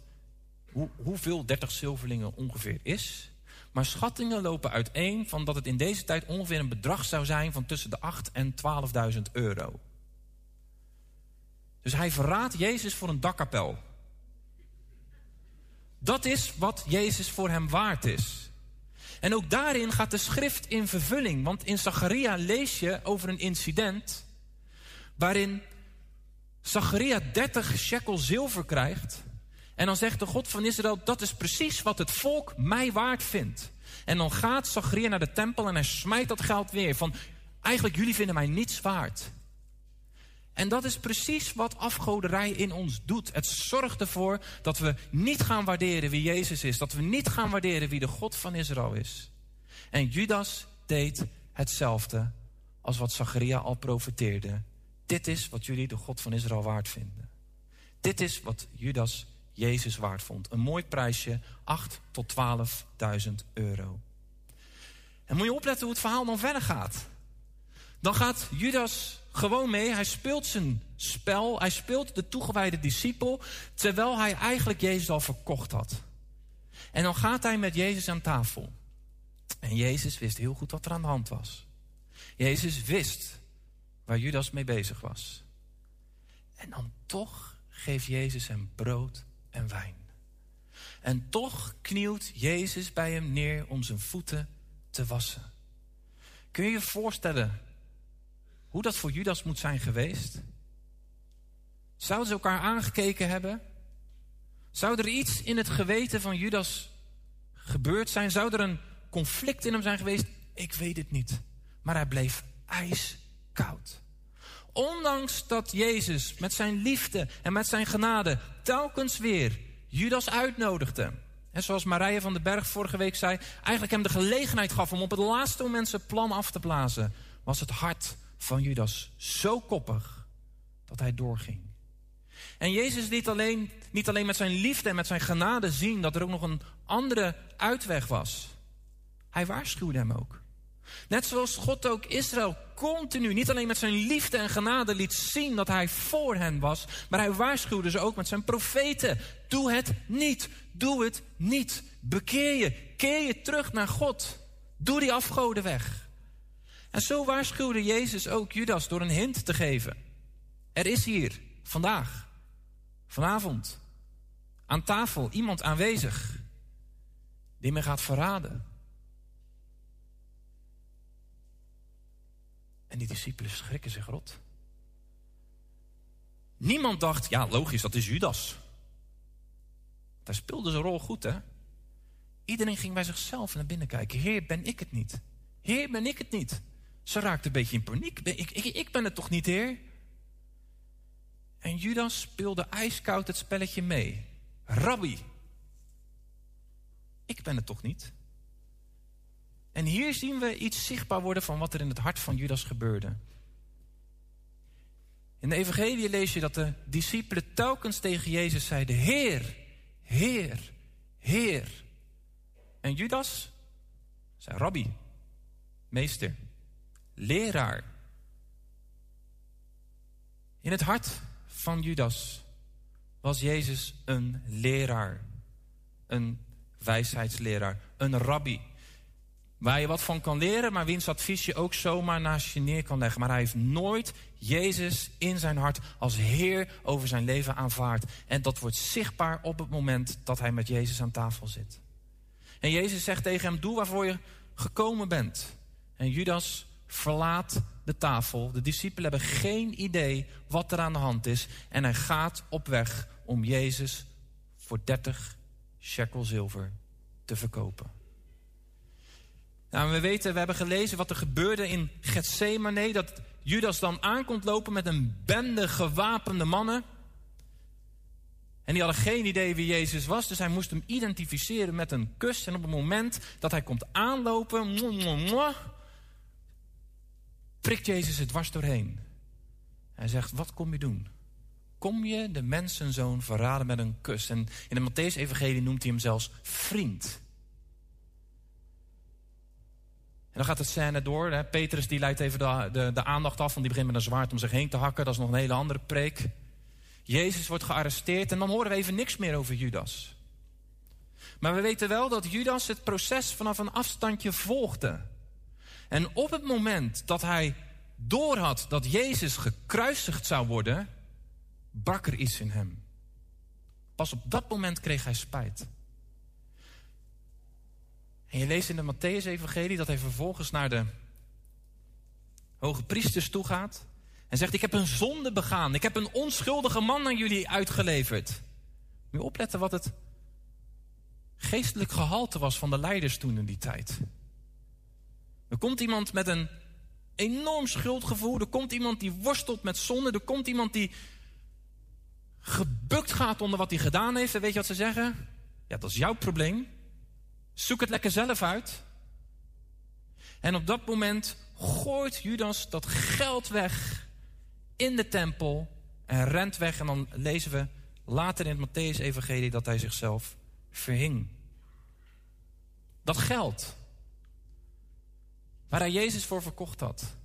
hoe, hoeveel 30 zilverlingen ongeveer is. Maar schattingen lopen uiteen van dat het in deze tijd ongeveer een bedrag zou zijn van tussen de 8 en 12.000 euro. Dus hij verraadt Jezus voor een dakkapel. Dat is wat Jezus voor hem waard is. En ook daarin gaat de schrift in vervulling. Want in Zacharia lees je over een incident waarin Zacharia 30 shekel zilver krijgt. En dan zegt de God van Israël, dat is precies wat het volk mij waard vindt. En dan gaat Zacharia naar de tempel en hij smijt dat geld weer. Van, eigenlijk jullie vinden mij niets waard. En dat is precies wat afgoderij in ons doet. Het zorgt ervoor dat we niet gaan waarderen wie Jezus is. Dat we niet gaan waarderen wie de God van Israël is. En Judas deed hetzelfde als wat Zacharia al profeteerde. Dit is wat jullie de God van Israël waard vinden. Dit is wat Judas Jezus waard vond. Een mooi prijsje, 8 tot 12.000 euro. En moet je opletten hoe het verhaal dan verder gaat. Dan gaat Judas gewoon mee. Hij speelt zijn spel. Hij speelt de toegewijde discipel. Terwijl hij eigenlijk Jezus al verkocht had. En dan gaat hij met Jezus aan tafel. En Jezus wist heel goed wat er aan de hand was. Jezus wist waar Judas mee bezig was. En dan toch geeft Jezus hem brood en wijn. En toch knielt Jezus bij hem neer om zijn voeten te wassen. Kun je je voorstellen hoe dat voor Judas moet zijn geweest? Zouden ze elkaar aangekeken hebben? Zou er iets in het geweten van Judas gebeurd zijn? Zou er een conflict in hem zijn geweest? Ik weet het niet. Maar hij bleef ijskoud. Ondanks dat Jezus met zijn liefde en met zijn genade telkens weer Judas uitnodigde. En zoals Marije van den Berg vorige week zei, eigenlijk hem de gelegenheid gaf om op het laatste moment zijn plan af te blazen, was het hart van Judas zo koppig dat hij doorging. En Jezus liet alleen, niet alleen met zijn liefde en met zijn genade zien dat er ook nog een andere uitweg was. Hij waarschuwde hem ook. Net zoals God ook Israël continu, niet alleen met zijn liefde en genade liet zien dat hij voor hen was, maar hij waarschuwde ze ook met zijn profeten. Doe het niet, doe het niet. Bekeer je, keer je terug naar God. Doe die afgoden weg. En zo waarschuwde Jezus ook Judas door een hint te geven. Er is hier, vandaag, vanavond, aan tafel iemand aanwezig die me gaat verraden. En die discipelen schrikken zich rot. Niemand dacht, ja logisch, dat is Judas. Hij speelde zijn rol goed, hè? Iedereen ging bij zichzelf naar binnen kijken. Heer, ben ik het niet? Heer, ben ik het niet? Ze raakte een beetje in paniek. Ik, ik, ik ben het toch niet, heer? En Judas speelde ijskoud het spelletje mee. Rabbi, ik ben het toch niet? En hier zien we iets zichtbaar worden van wat er in het hart van Judas gebeurde. In de Evangelie lees je dat de discipelen telkens tegen Jezus zeiden: Heer, Heer, Heer. En Judas zei: Rabbi, meester, leraar. In het hart van Judas was Jezus een leraar, een wijsheidsleraar, een rabbi. Waar je wat van kan leren, maar wiens advies je ook zomaar naast je neer kan leggen. Maar hij heeft nooit Jezus in zijn hart als Heer over zijn leven aanvaard. En dat wordt zichtbaar op het moment dat hij met Jezus aan tafel zit. En Jezus zegt tegen hem: Doe waarvoor je gekomen bent. En Judas verlaat de tafel. De discipelen hebben geen idee wat er aan de hand is. En hij gaat op weg om Jezus voor 30 shekel zilver te verkopen. Nou, we weten, we hebben gelezen wat er gebeurde in Gethsemane. Dat Judas dan aankomt lopen met een bende gewapende mannen. En die hadden geen idee wie Jezus was, dus hij moest hem identificeren met een kus. En op het moment dat hij komt aanlopen, prikt Jezus het dwars doorheen. Hij zegt, wat kom je doen? Kom je de mensenzoon verraden met een kus? En in de Matthäus-evangelie noemt hij hem zelfs vriend. En dan gaat het scène door. Hè. Petrus die leidt even de, de, de aandacht af, want die begint met een zwaard om zich heen te hakken. Dat is nog een hele andere preek. Jezus wordt gearresteerd en dan horen we even niks meer over Judas. Maar we weten wel dat Judas het proces vanaf een afstandje volgde. En op het moment dat hij doorhad dat Jezus gekruisigd zou worden, brak er iets in hem. Pas op dat moment kreeg hij spijt. En je leest in de Matthäus-evangelie dat hij vervolgens naar de hoge priesters toe gaat. En zegt, ik heb een zonde begaan. Ik heb een onschuldige man aan jullie uitgeleverd. Moet je opletten wat het geestelijk gehalte was van de leiders toen in die tijd. Er komt iemand met een enorm schuldgevoel. Er komt iemand die worstelt met zonde. Er komt iemand die gebukt gaat onder wat hij gedaan heeft. En weet je wat ze zeggen? Ja, dat is jouw probleem. Zoek het lekker zelf uit. En op dat moment gooit Judas dat geld weg in de tempel en rent weg. En dan lezen we later in het Matthäus-evangelie dat hij zichzelf verhing. Dat geld waar hij Jezus voor verkocht had.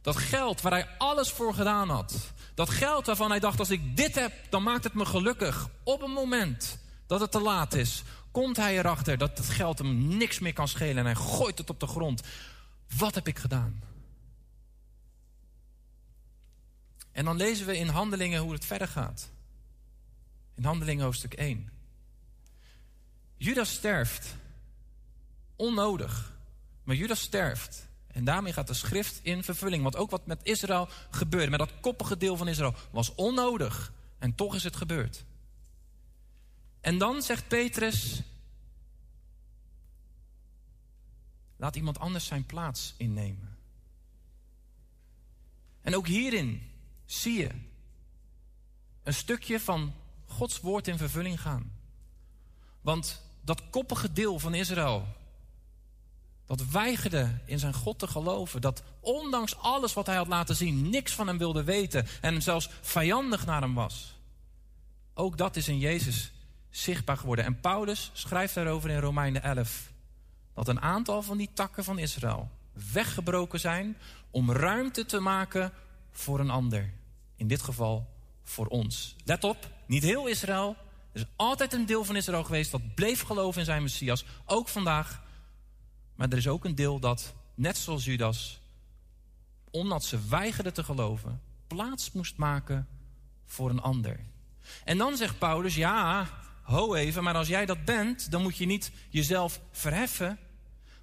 Dat geld waar hij alles voor gedaan had. Dat geld waarvan hij dacht, als ik dit heb, dan maakt het me gelukkig. Op een moment dat het te laat is, komt hij erachter dat het geld hem niks meer kan schelen. En hij gooit het op de grond. Wat heb ik gedaan? En dan lezen we in Handelingen hoe het verder gaat. In Handelingen hoofdstuk 1. Judas sterft. Onnodig. Maar Judas sterft. En daarmee gaat de schrift in vervulling. Want ook wat met Israël gebeurde, met dat koppige deel van Israël, was onnodig. En toch is het gebeurd. En dan zegt Petrus: Laat iemand anders zijn plaats innemen. En ook hierin zie je een stukje van Gods woord in vervulling gaan. Want dat koppige deel van Israël, dat weigerde in zijn God te geloven, dat ondanks alles wat hij had laten zien, niks van hem wilde weten en zelfs vijandig naar hem was. Ook dat is in Jezus zichtbaar geworden. En Paulus schrijft daarover in Romeinen 11 dat een aantal van die takken van Israël weggebroken zijn om ruimte te maken voor een ander. In dit geval voor ons. Let op, niet heel Israël. Er is altijd een deel van Israël geweest dat bleef geloven in zijn Messias. Ook vandaag. Maar er is ook een deel dat, net zoals Judas, omdat ze weigerden te geloven, plaats moest maken voor een ander. En dan zegt Paulus, ja, ho even, maar als jij dat bent, dan moet je niet jezelf verheffen.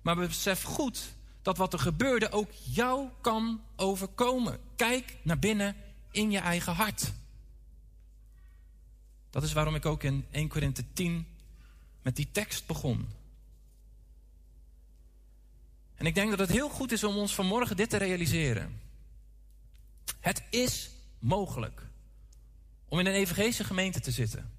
Maar besef goed dat wat er gebeurde ook jou kan overkomen. Kijk naar binnen in je eigen hart. Dat is waarom ik ook in 1 Korinthe 10 met die tekst begon. En ik denk dat het heel goed is om ons vanmorgen dit te realiseren. Het is mogelijk om in een evangelische gemeente te zitten.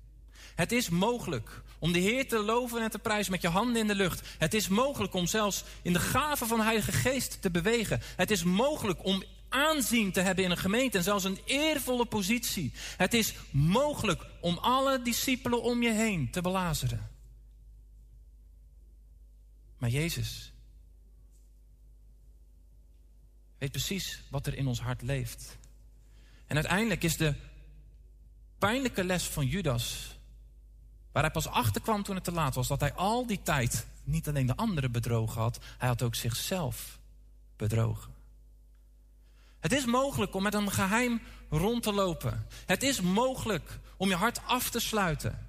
Het is mogelijk om de Heer te loven en te prijzen met je handen in de lucht. Het is mogelijk om zelfs in de gave van de Heilige Geest te bewegen. Het is mogelijk om aanzien te hebben in een gemeente en zelfs een eervolle positie. Het is mogelijk om alle discipelen om je heen te belazeren. Maar Jezus weet precies wat er in ons hart leeft. En uiteindelijk is de pijnlijke les van Judas, waar hij pas achter kwam toen het te laat was, dat hij al die tijd niet alleen de anderen bedrogen had, hij had ook zichzelf bedrogen. Het is mogelijk om met een geheim rond te lopen. Het is mogelijk om je hart af te sluiten.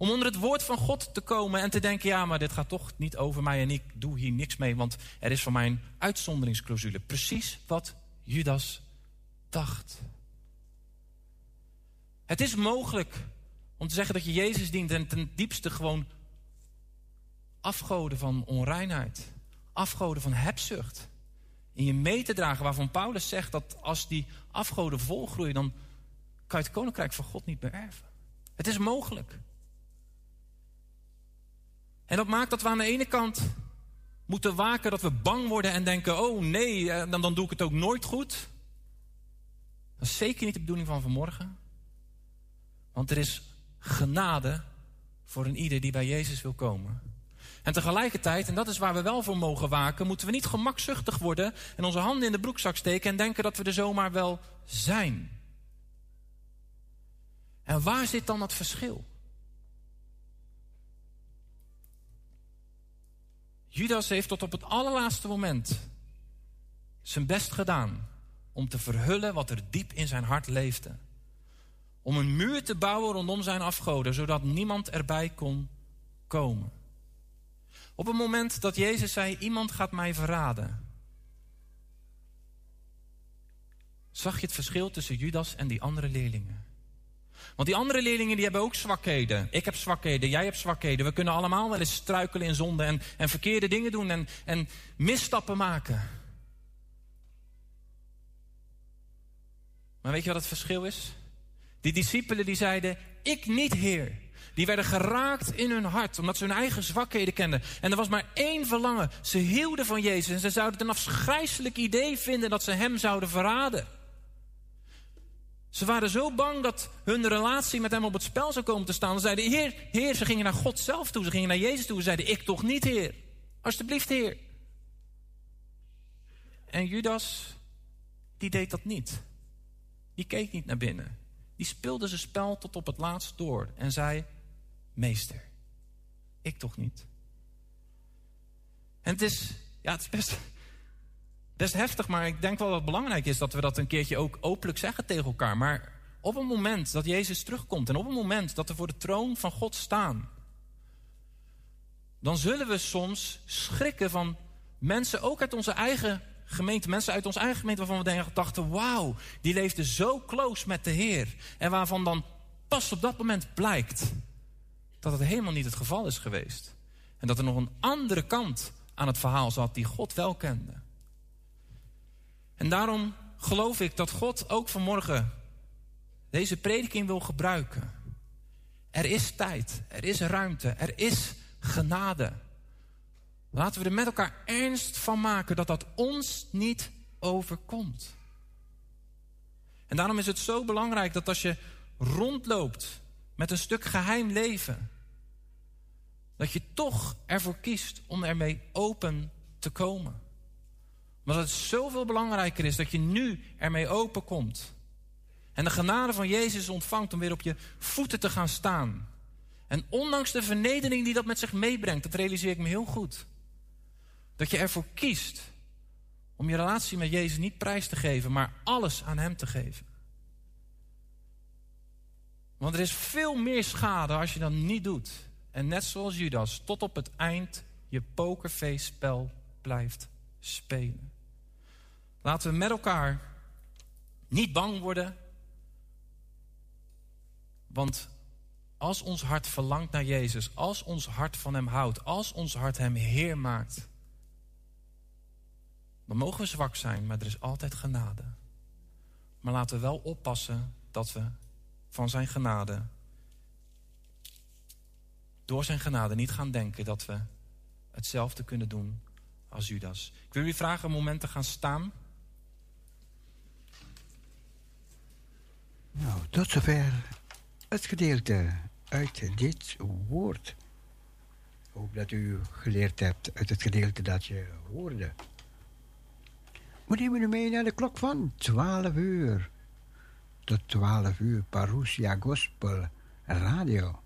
Om onder het woord van God te komen en te denken: ja, maar dit gaat toch niet over mij en ik doe hier niks mee, want er is voor mij een uitzonderingsclausule. Precies wat Judas dacht. Het is mogelijk om te zeggen dat je Jezus dient en ten diepste gewoon afgoden van onreinheid, afgoden van hebzucht, in je mee te dragen, waarvan Paulus zegt dat als die afgoden volgroeien, dan kan je het koninkrijk van God niet beërven. Het is mogelijk. En dat maakt dat we aan de ene kant moeten waken dat we bang worden en denken: oh nee, eh, dan, dan doe ik het ook nooit goed. Dat is zeker niet de bedoeling van vanmorgen. Want er is genade voor een ieder die bij Jezus wil komen. En tegelijkertijd, en dat is waar we wel voor mogen waken, moeten we niet gemakzuchtig worden en onze handen in de broekzak steken en denken dat we er zomaar wel zijn. En waar zit dan het verschil? Judas heeft tot op het allerlaatste moment zijn best gedaan om te verhullen wat er diep in zijn hart leefde. Om een muur te bouwen rondom zijn afgoden, zodat niemand erbij kon komen. Op het moment dat Jezus zei: Iemand gaat mij verraden. Zag je het verschil tussen Judas en die andere leerlingen? Want die andere leerlingen die hebben ook zwakheden. Ik heb zwakheden, jij hebt zwakheden. We kunnen allemaal wel eens struikelen in zonde en, en verkeerde dingen doen en, en misstappen maken. Maar weet je wat het verschil is? Die discipelen die zeiden, ik niet Heer. Die werden geraakt in hun hart, omdat ze hun eigen zwakheden kenden. En er was maar één verlangen. Ze hielden van Jezus en ze zouden het een afgrijselijk idee vinden dat ze hem zouden verraden. Ze waren zo bang dat hun relatie met hem op het spel zou komen te staan. Ze zeiden, Heer, Heer, ze gingen naar God zelf toe. Ze gingen naar Jezus toe. Ze zeiden, ik toch niet, Heer. Alsjeblieft, Heer. En Judas, die deed dat niet. Die keek niet naar binnen. Die speelde zijn spel tot op het laatst door. En zei, meester, ik toch niet. En het is, ja, het is best, best heftig, maar ik denk wel dat het belangrijk is dat we dat een keertje ook openlijk zeggen tegen elkaar. Maar op het moment dat Jezus terugkomt en op het moment dat we voor de troon van God staan, dan zullen we soms schrikken van mensen, ook uit onze eigen gemeente, mensen uit onze eigen gemeente waarvan we dachten, wauw, die leefden zo close met de Heer. En waarvan dan pas op dat moment blijkt dat het helemaal niet het geval is geweest. En dat er nog een andere kant aan het verhaal zat die God wel kende. En daarom geloof ik dat God ook vanmorgen deze prediking wil gebruiken. Er is tijd, er is ruimte, er is genade. Laten we er met elkaar ernst van maken dat dat ons niet overkomt. En daarom is het zo belangrijk dat als je rondloopt met een stuk geheim leven, dat je toch ervoor kiest om ermee open te komen. Maar dat het zoveel belangrijker is dat je nu ermee open komt. En de genade van Jezus ontvangt om weer op je voeten te gaan staan. En ondanks de vernedering die dat met zich meebrengt, dat realiseer ik me heel goed. Dat je ervoor kiest om je relatie met Jezus niet prijs te geven, maar alles aan Hem te geven. Want er is veel meer schade als je dat niet doet. En net zoals Judas, tot op het eind je pokerface-spel blijft spelen. Laten we met elkaar niet bang worden. Want als ons hart verlangt naar Jezus, als ons hart van Hem houdt, als ons hart Hem Heer maakt, dan mogen we zwak zijn, maar er is altijd genade. Maar laten we wel oppassen dat we van Zijn genade, door Zijn genade, niet gaan denken dat we hetzelfde kunnen doen als Judas. Ik wil jullie vragen een moment te gaan staan. Nou, tot zover het gedeelte uit dit woord. Ik hoop dat u geleerd hebt uit het gedeelte dat je hoorde. We nemen u mee naar de klok van 12 uur. Tot 12 uur Parousia Gospel Radio.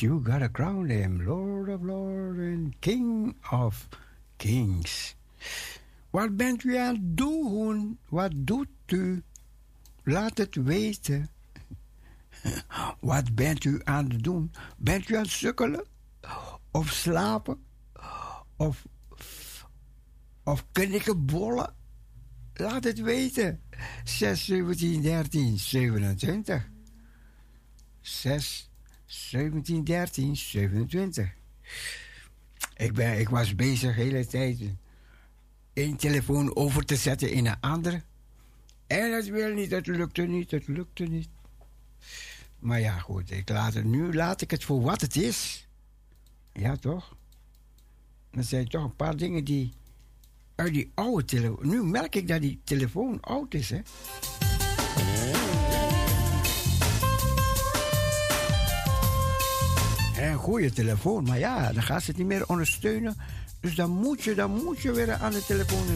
You gotta crown him Lord of Lords and King of Kings. Wat bent u aan het doen? Wat doet u? Laat het weten. <laughs> Wat bent u aan het doen? Bent u aan het sukkelen? Of slapen? Of, of knikkenbollen? Laat het weten. 6, 17, 13, 27. 6, 17, 13, 27. Ik, ben, ik was bezig de hele tijd één telefoon over te zetten in een andere. En het wil niet, het lukte niet, het lukte niet. Maar ja, goed, ik laat het, nu laat ik het voor wat het is. Ja, toch? Er zijn toch een paar dingen die uit die oude telefoon... Nu merk ik dat die telefoon oud is, hè? Een goede telefoon, maar ja, dan gaat ze het niet meer ondersteunen. Dus dan moet je, dan moet je weer aan de telefoon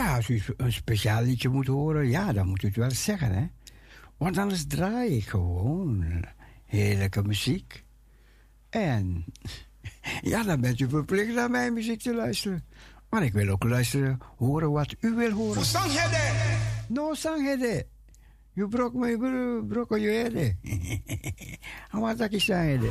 Ja, als u een speciaal liedje moet horen, ja, dan moet u het wel zeggen, hè. Want anders draai ik gewoon heerlijke muziek. En <laughs> ja, dan bent u verplicht naar mijn muziek te luisteren. Maar ik wil ook luisteren, horen wat u wil horen. No sanghede. You broke my bro, broke your head. <laughs> En wat dat is sanghede?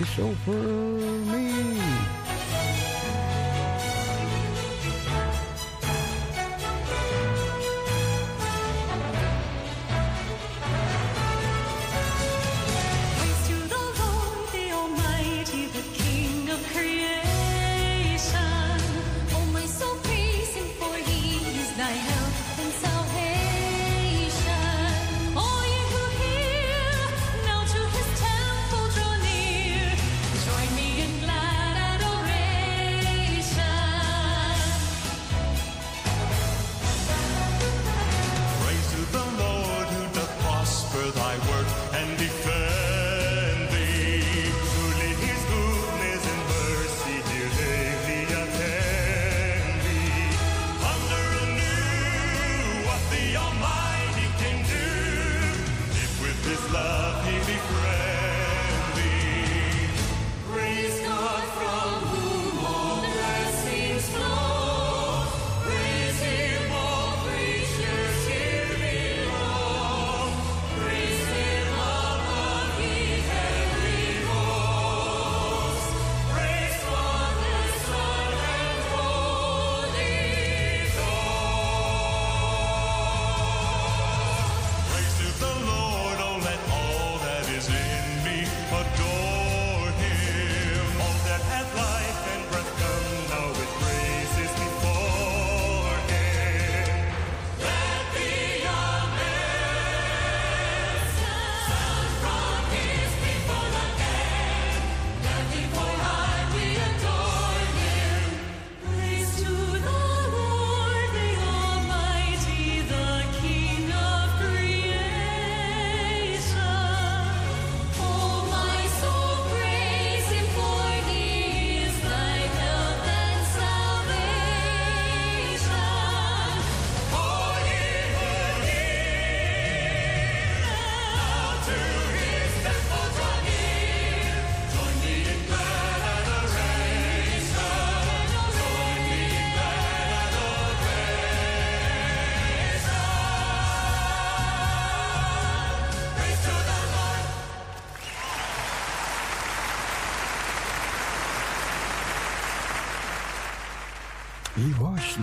Father, watches over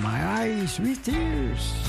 my eyes with tears.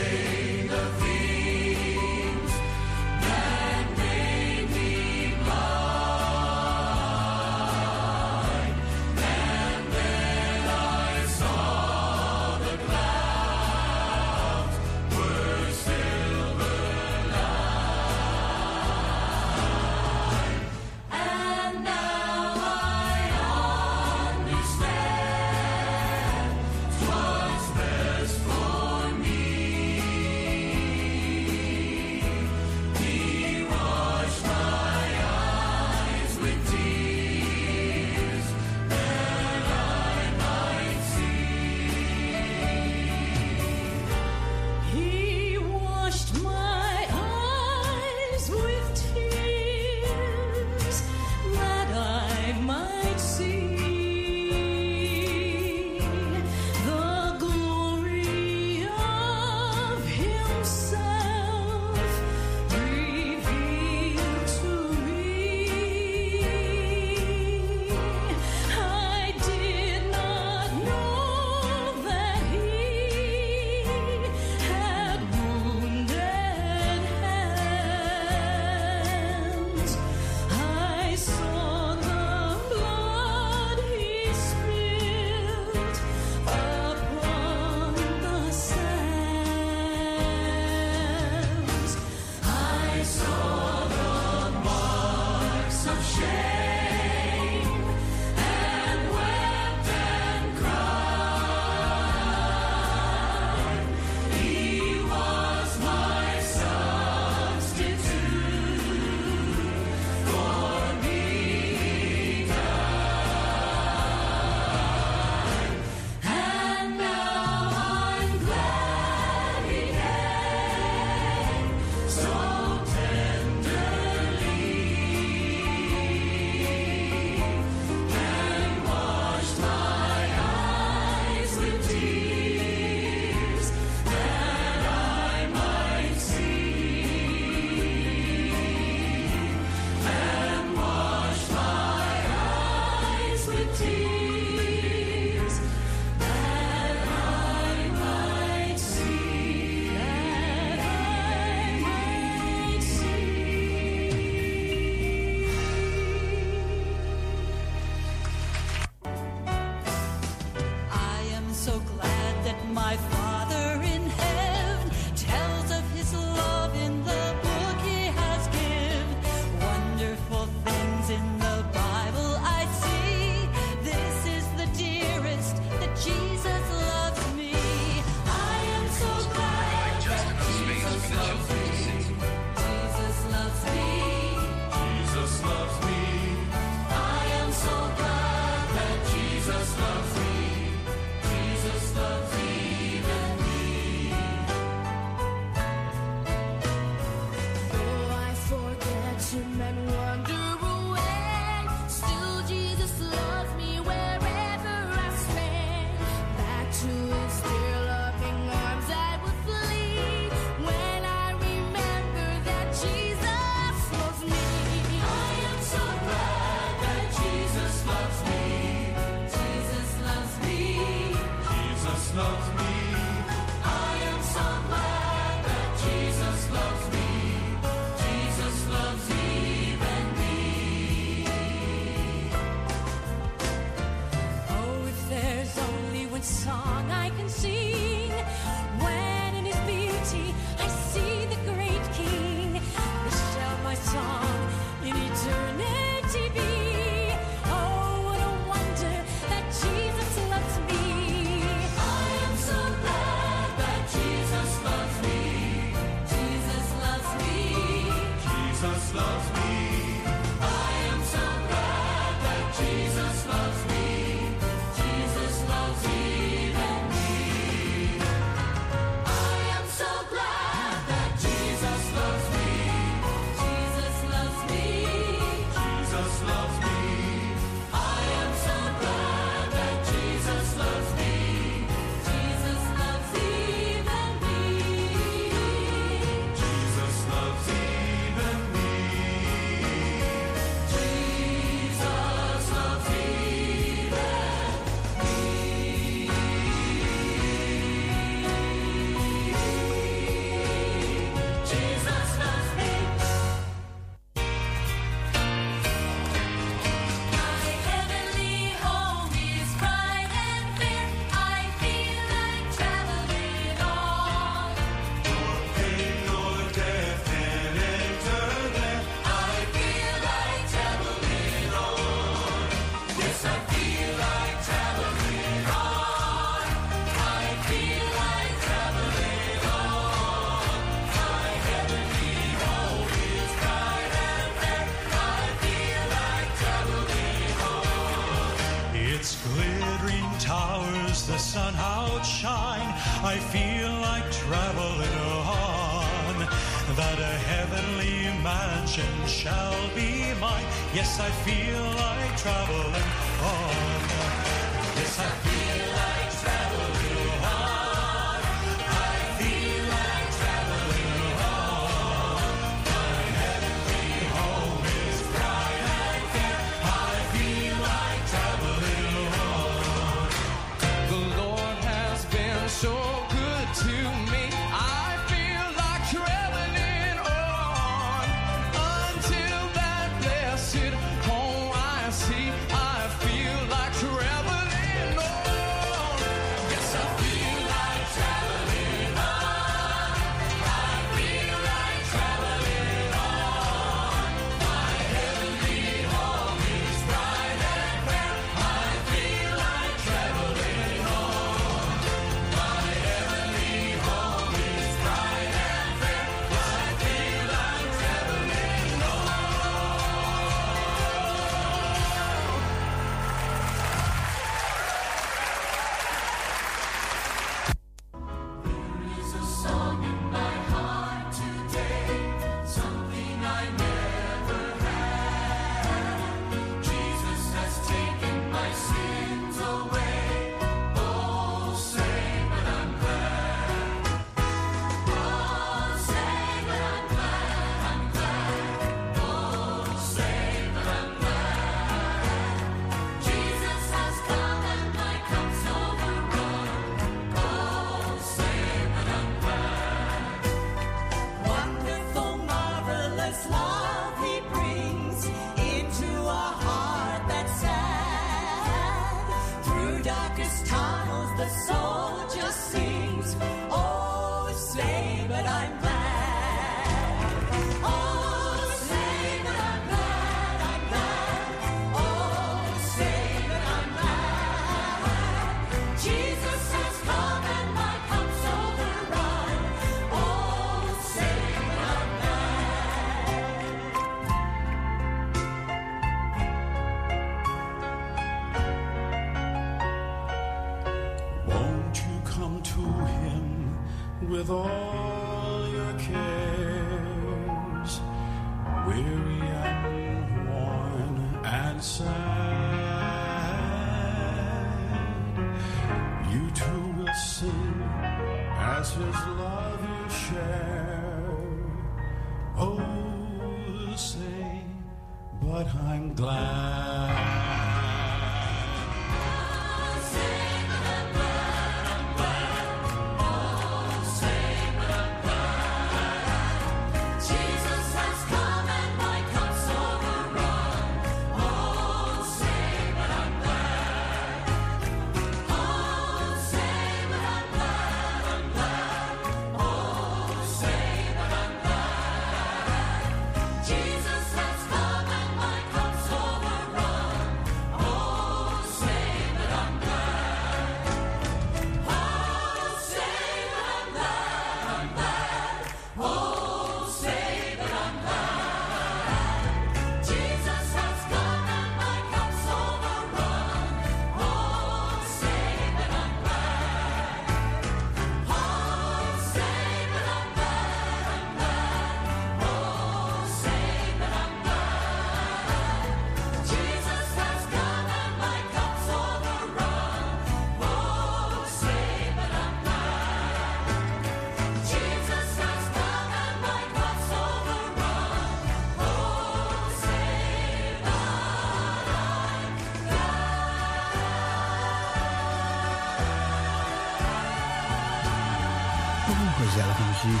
muziek.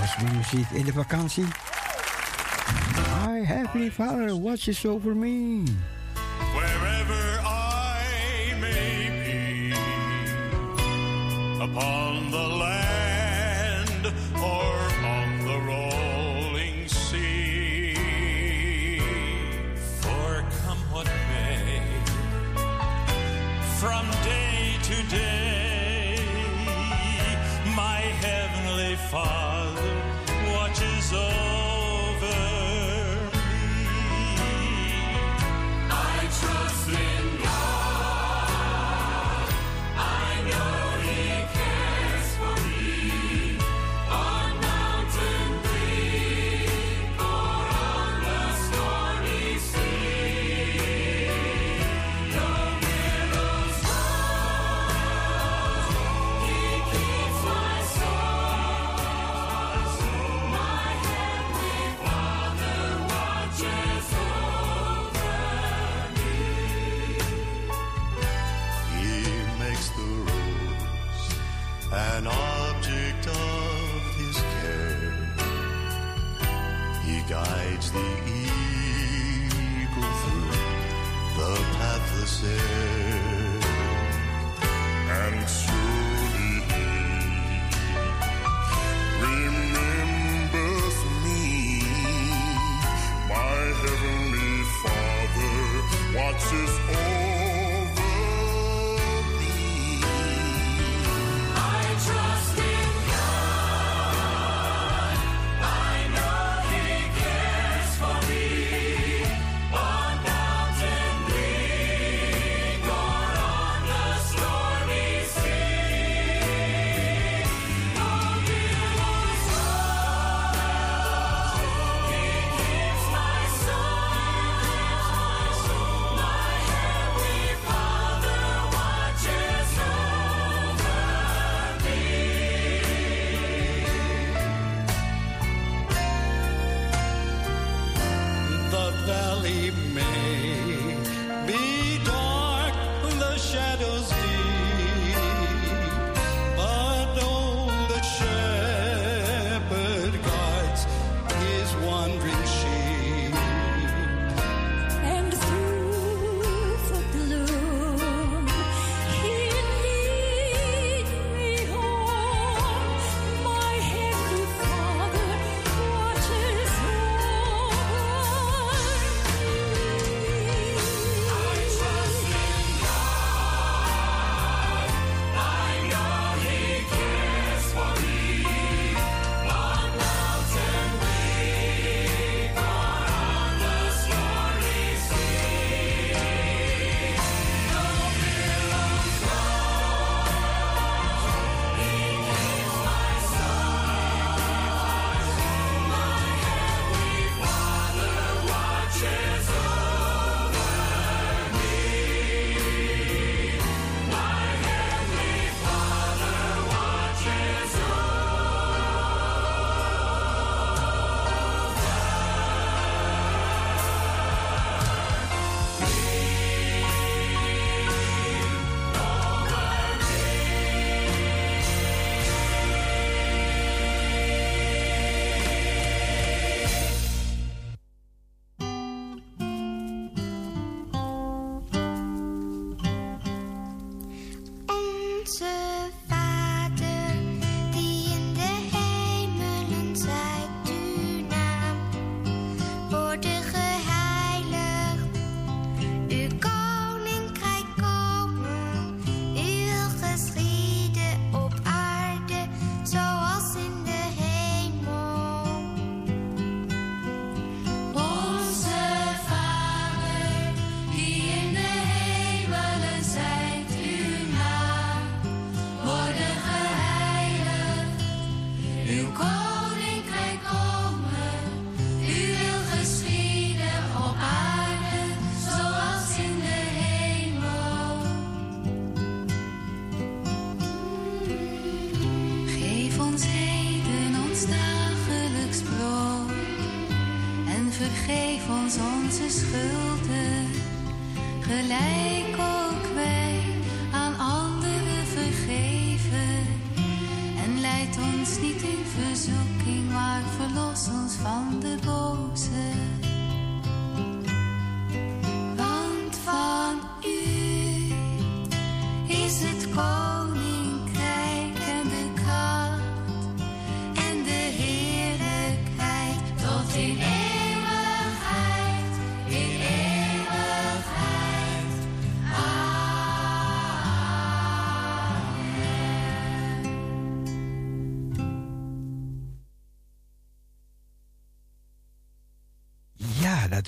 Gospelmuziek in de vakantie. My Heavenly Father watches over me.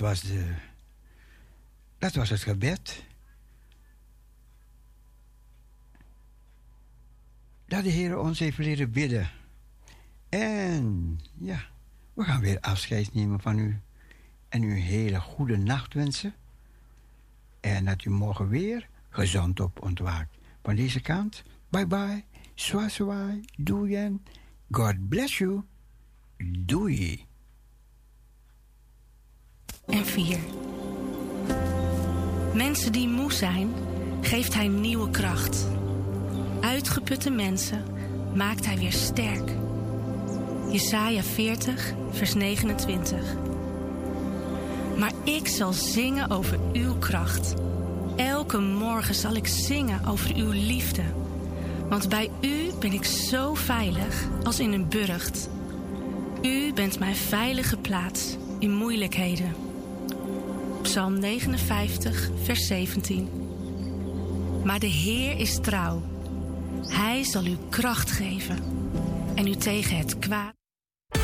Was, de, dat was het gebed. Dat de Heer ons heeft leren bidden. En ja, we gaan weer afscheid nemen van u. En u een hele goede nacht wensen. En dat u morgen weer gezond op ontwaakt. Van deze kant, bye bye. Swaswai, doei God bless you. Doei. En 4. Mensen die moe zijn, geeft hij nieuwe kracht. Uitgeputte mensen maakt hij weer sterk. Jesaja 40, vers 29. Maar ik zal zingen over uw kracht. Elke morgen zal ik zingen over uw liefde. Want bij u ben ik zo veilig als in een burcht. U bent mijn veilige plaats in moeilijkheden. Psalm 59, vers 17. Maar de Heer is trouw. Hij zal u kracht geven en u tegen het kwaad.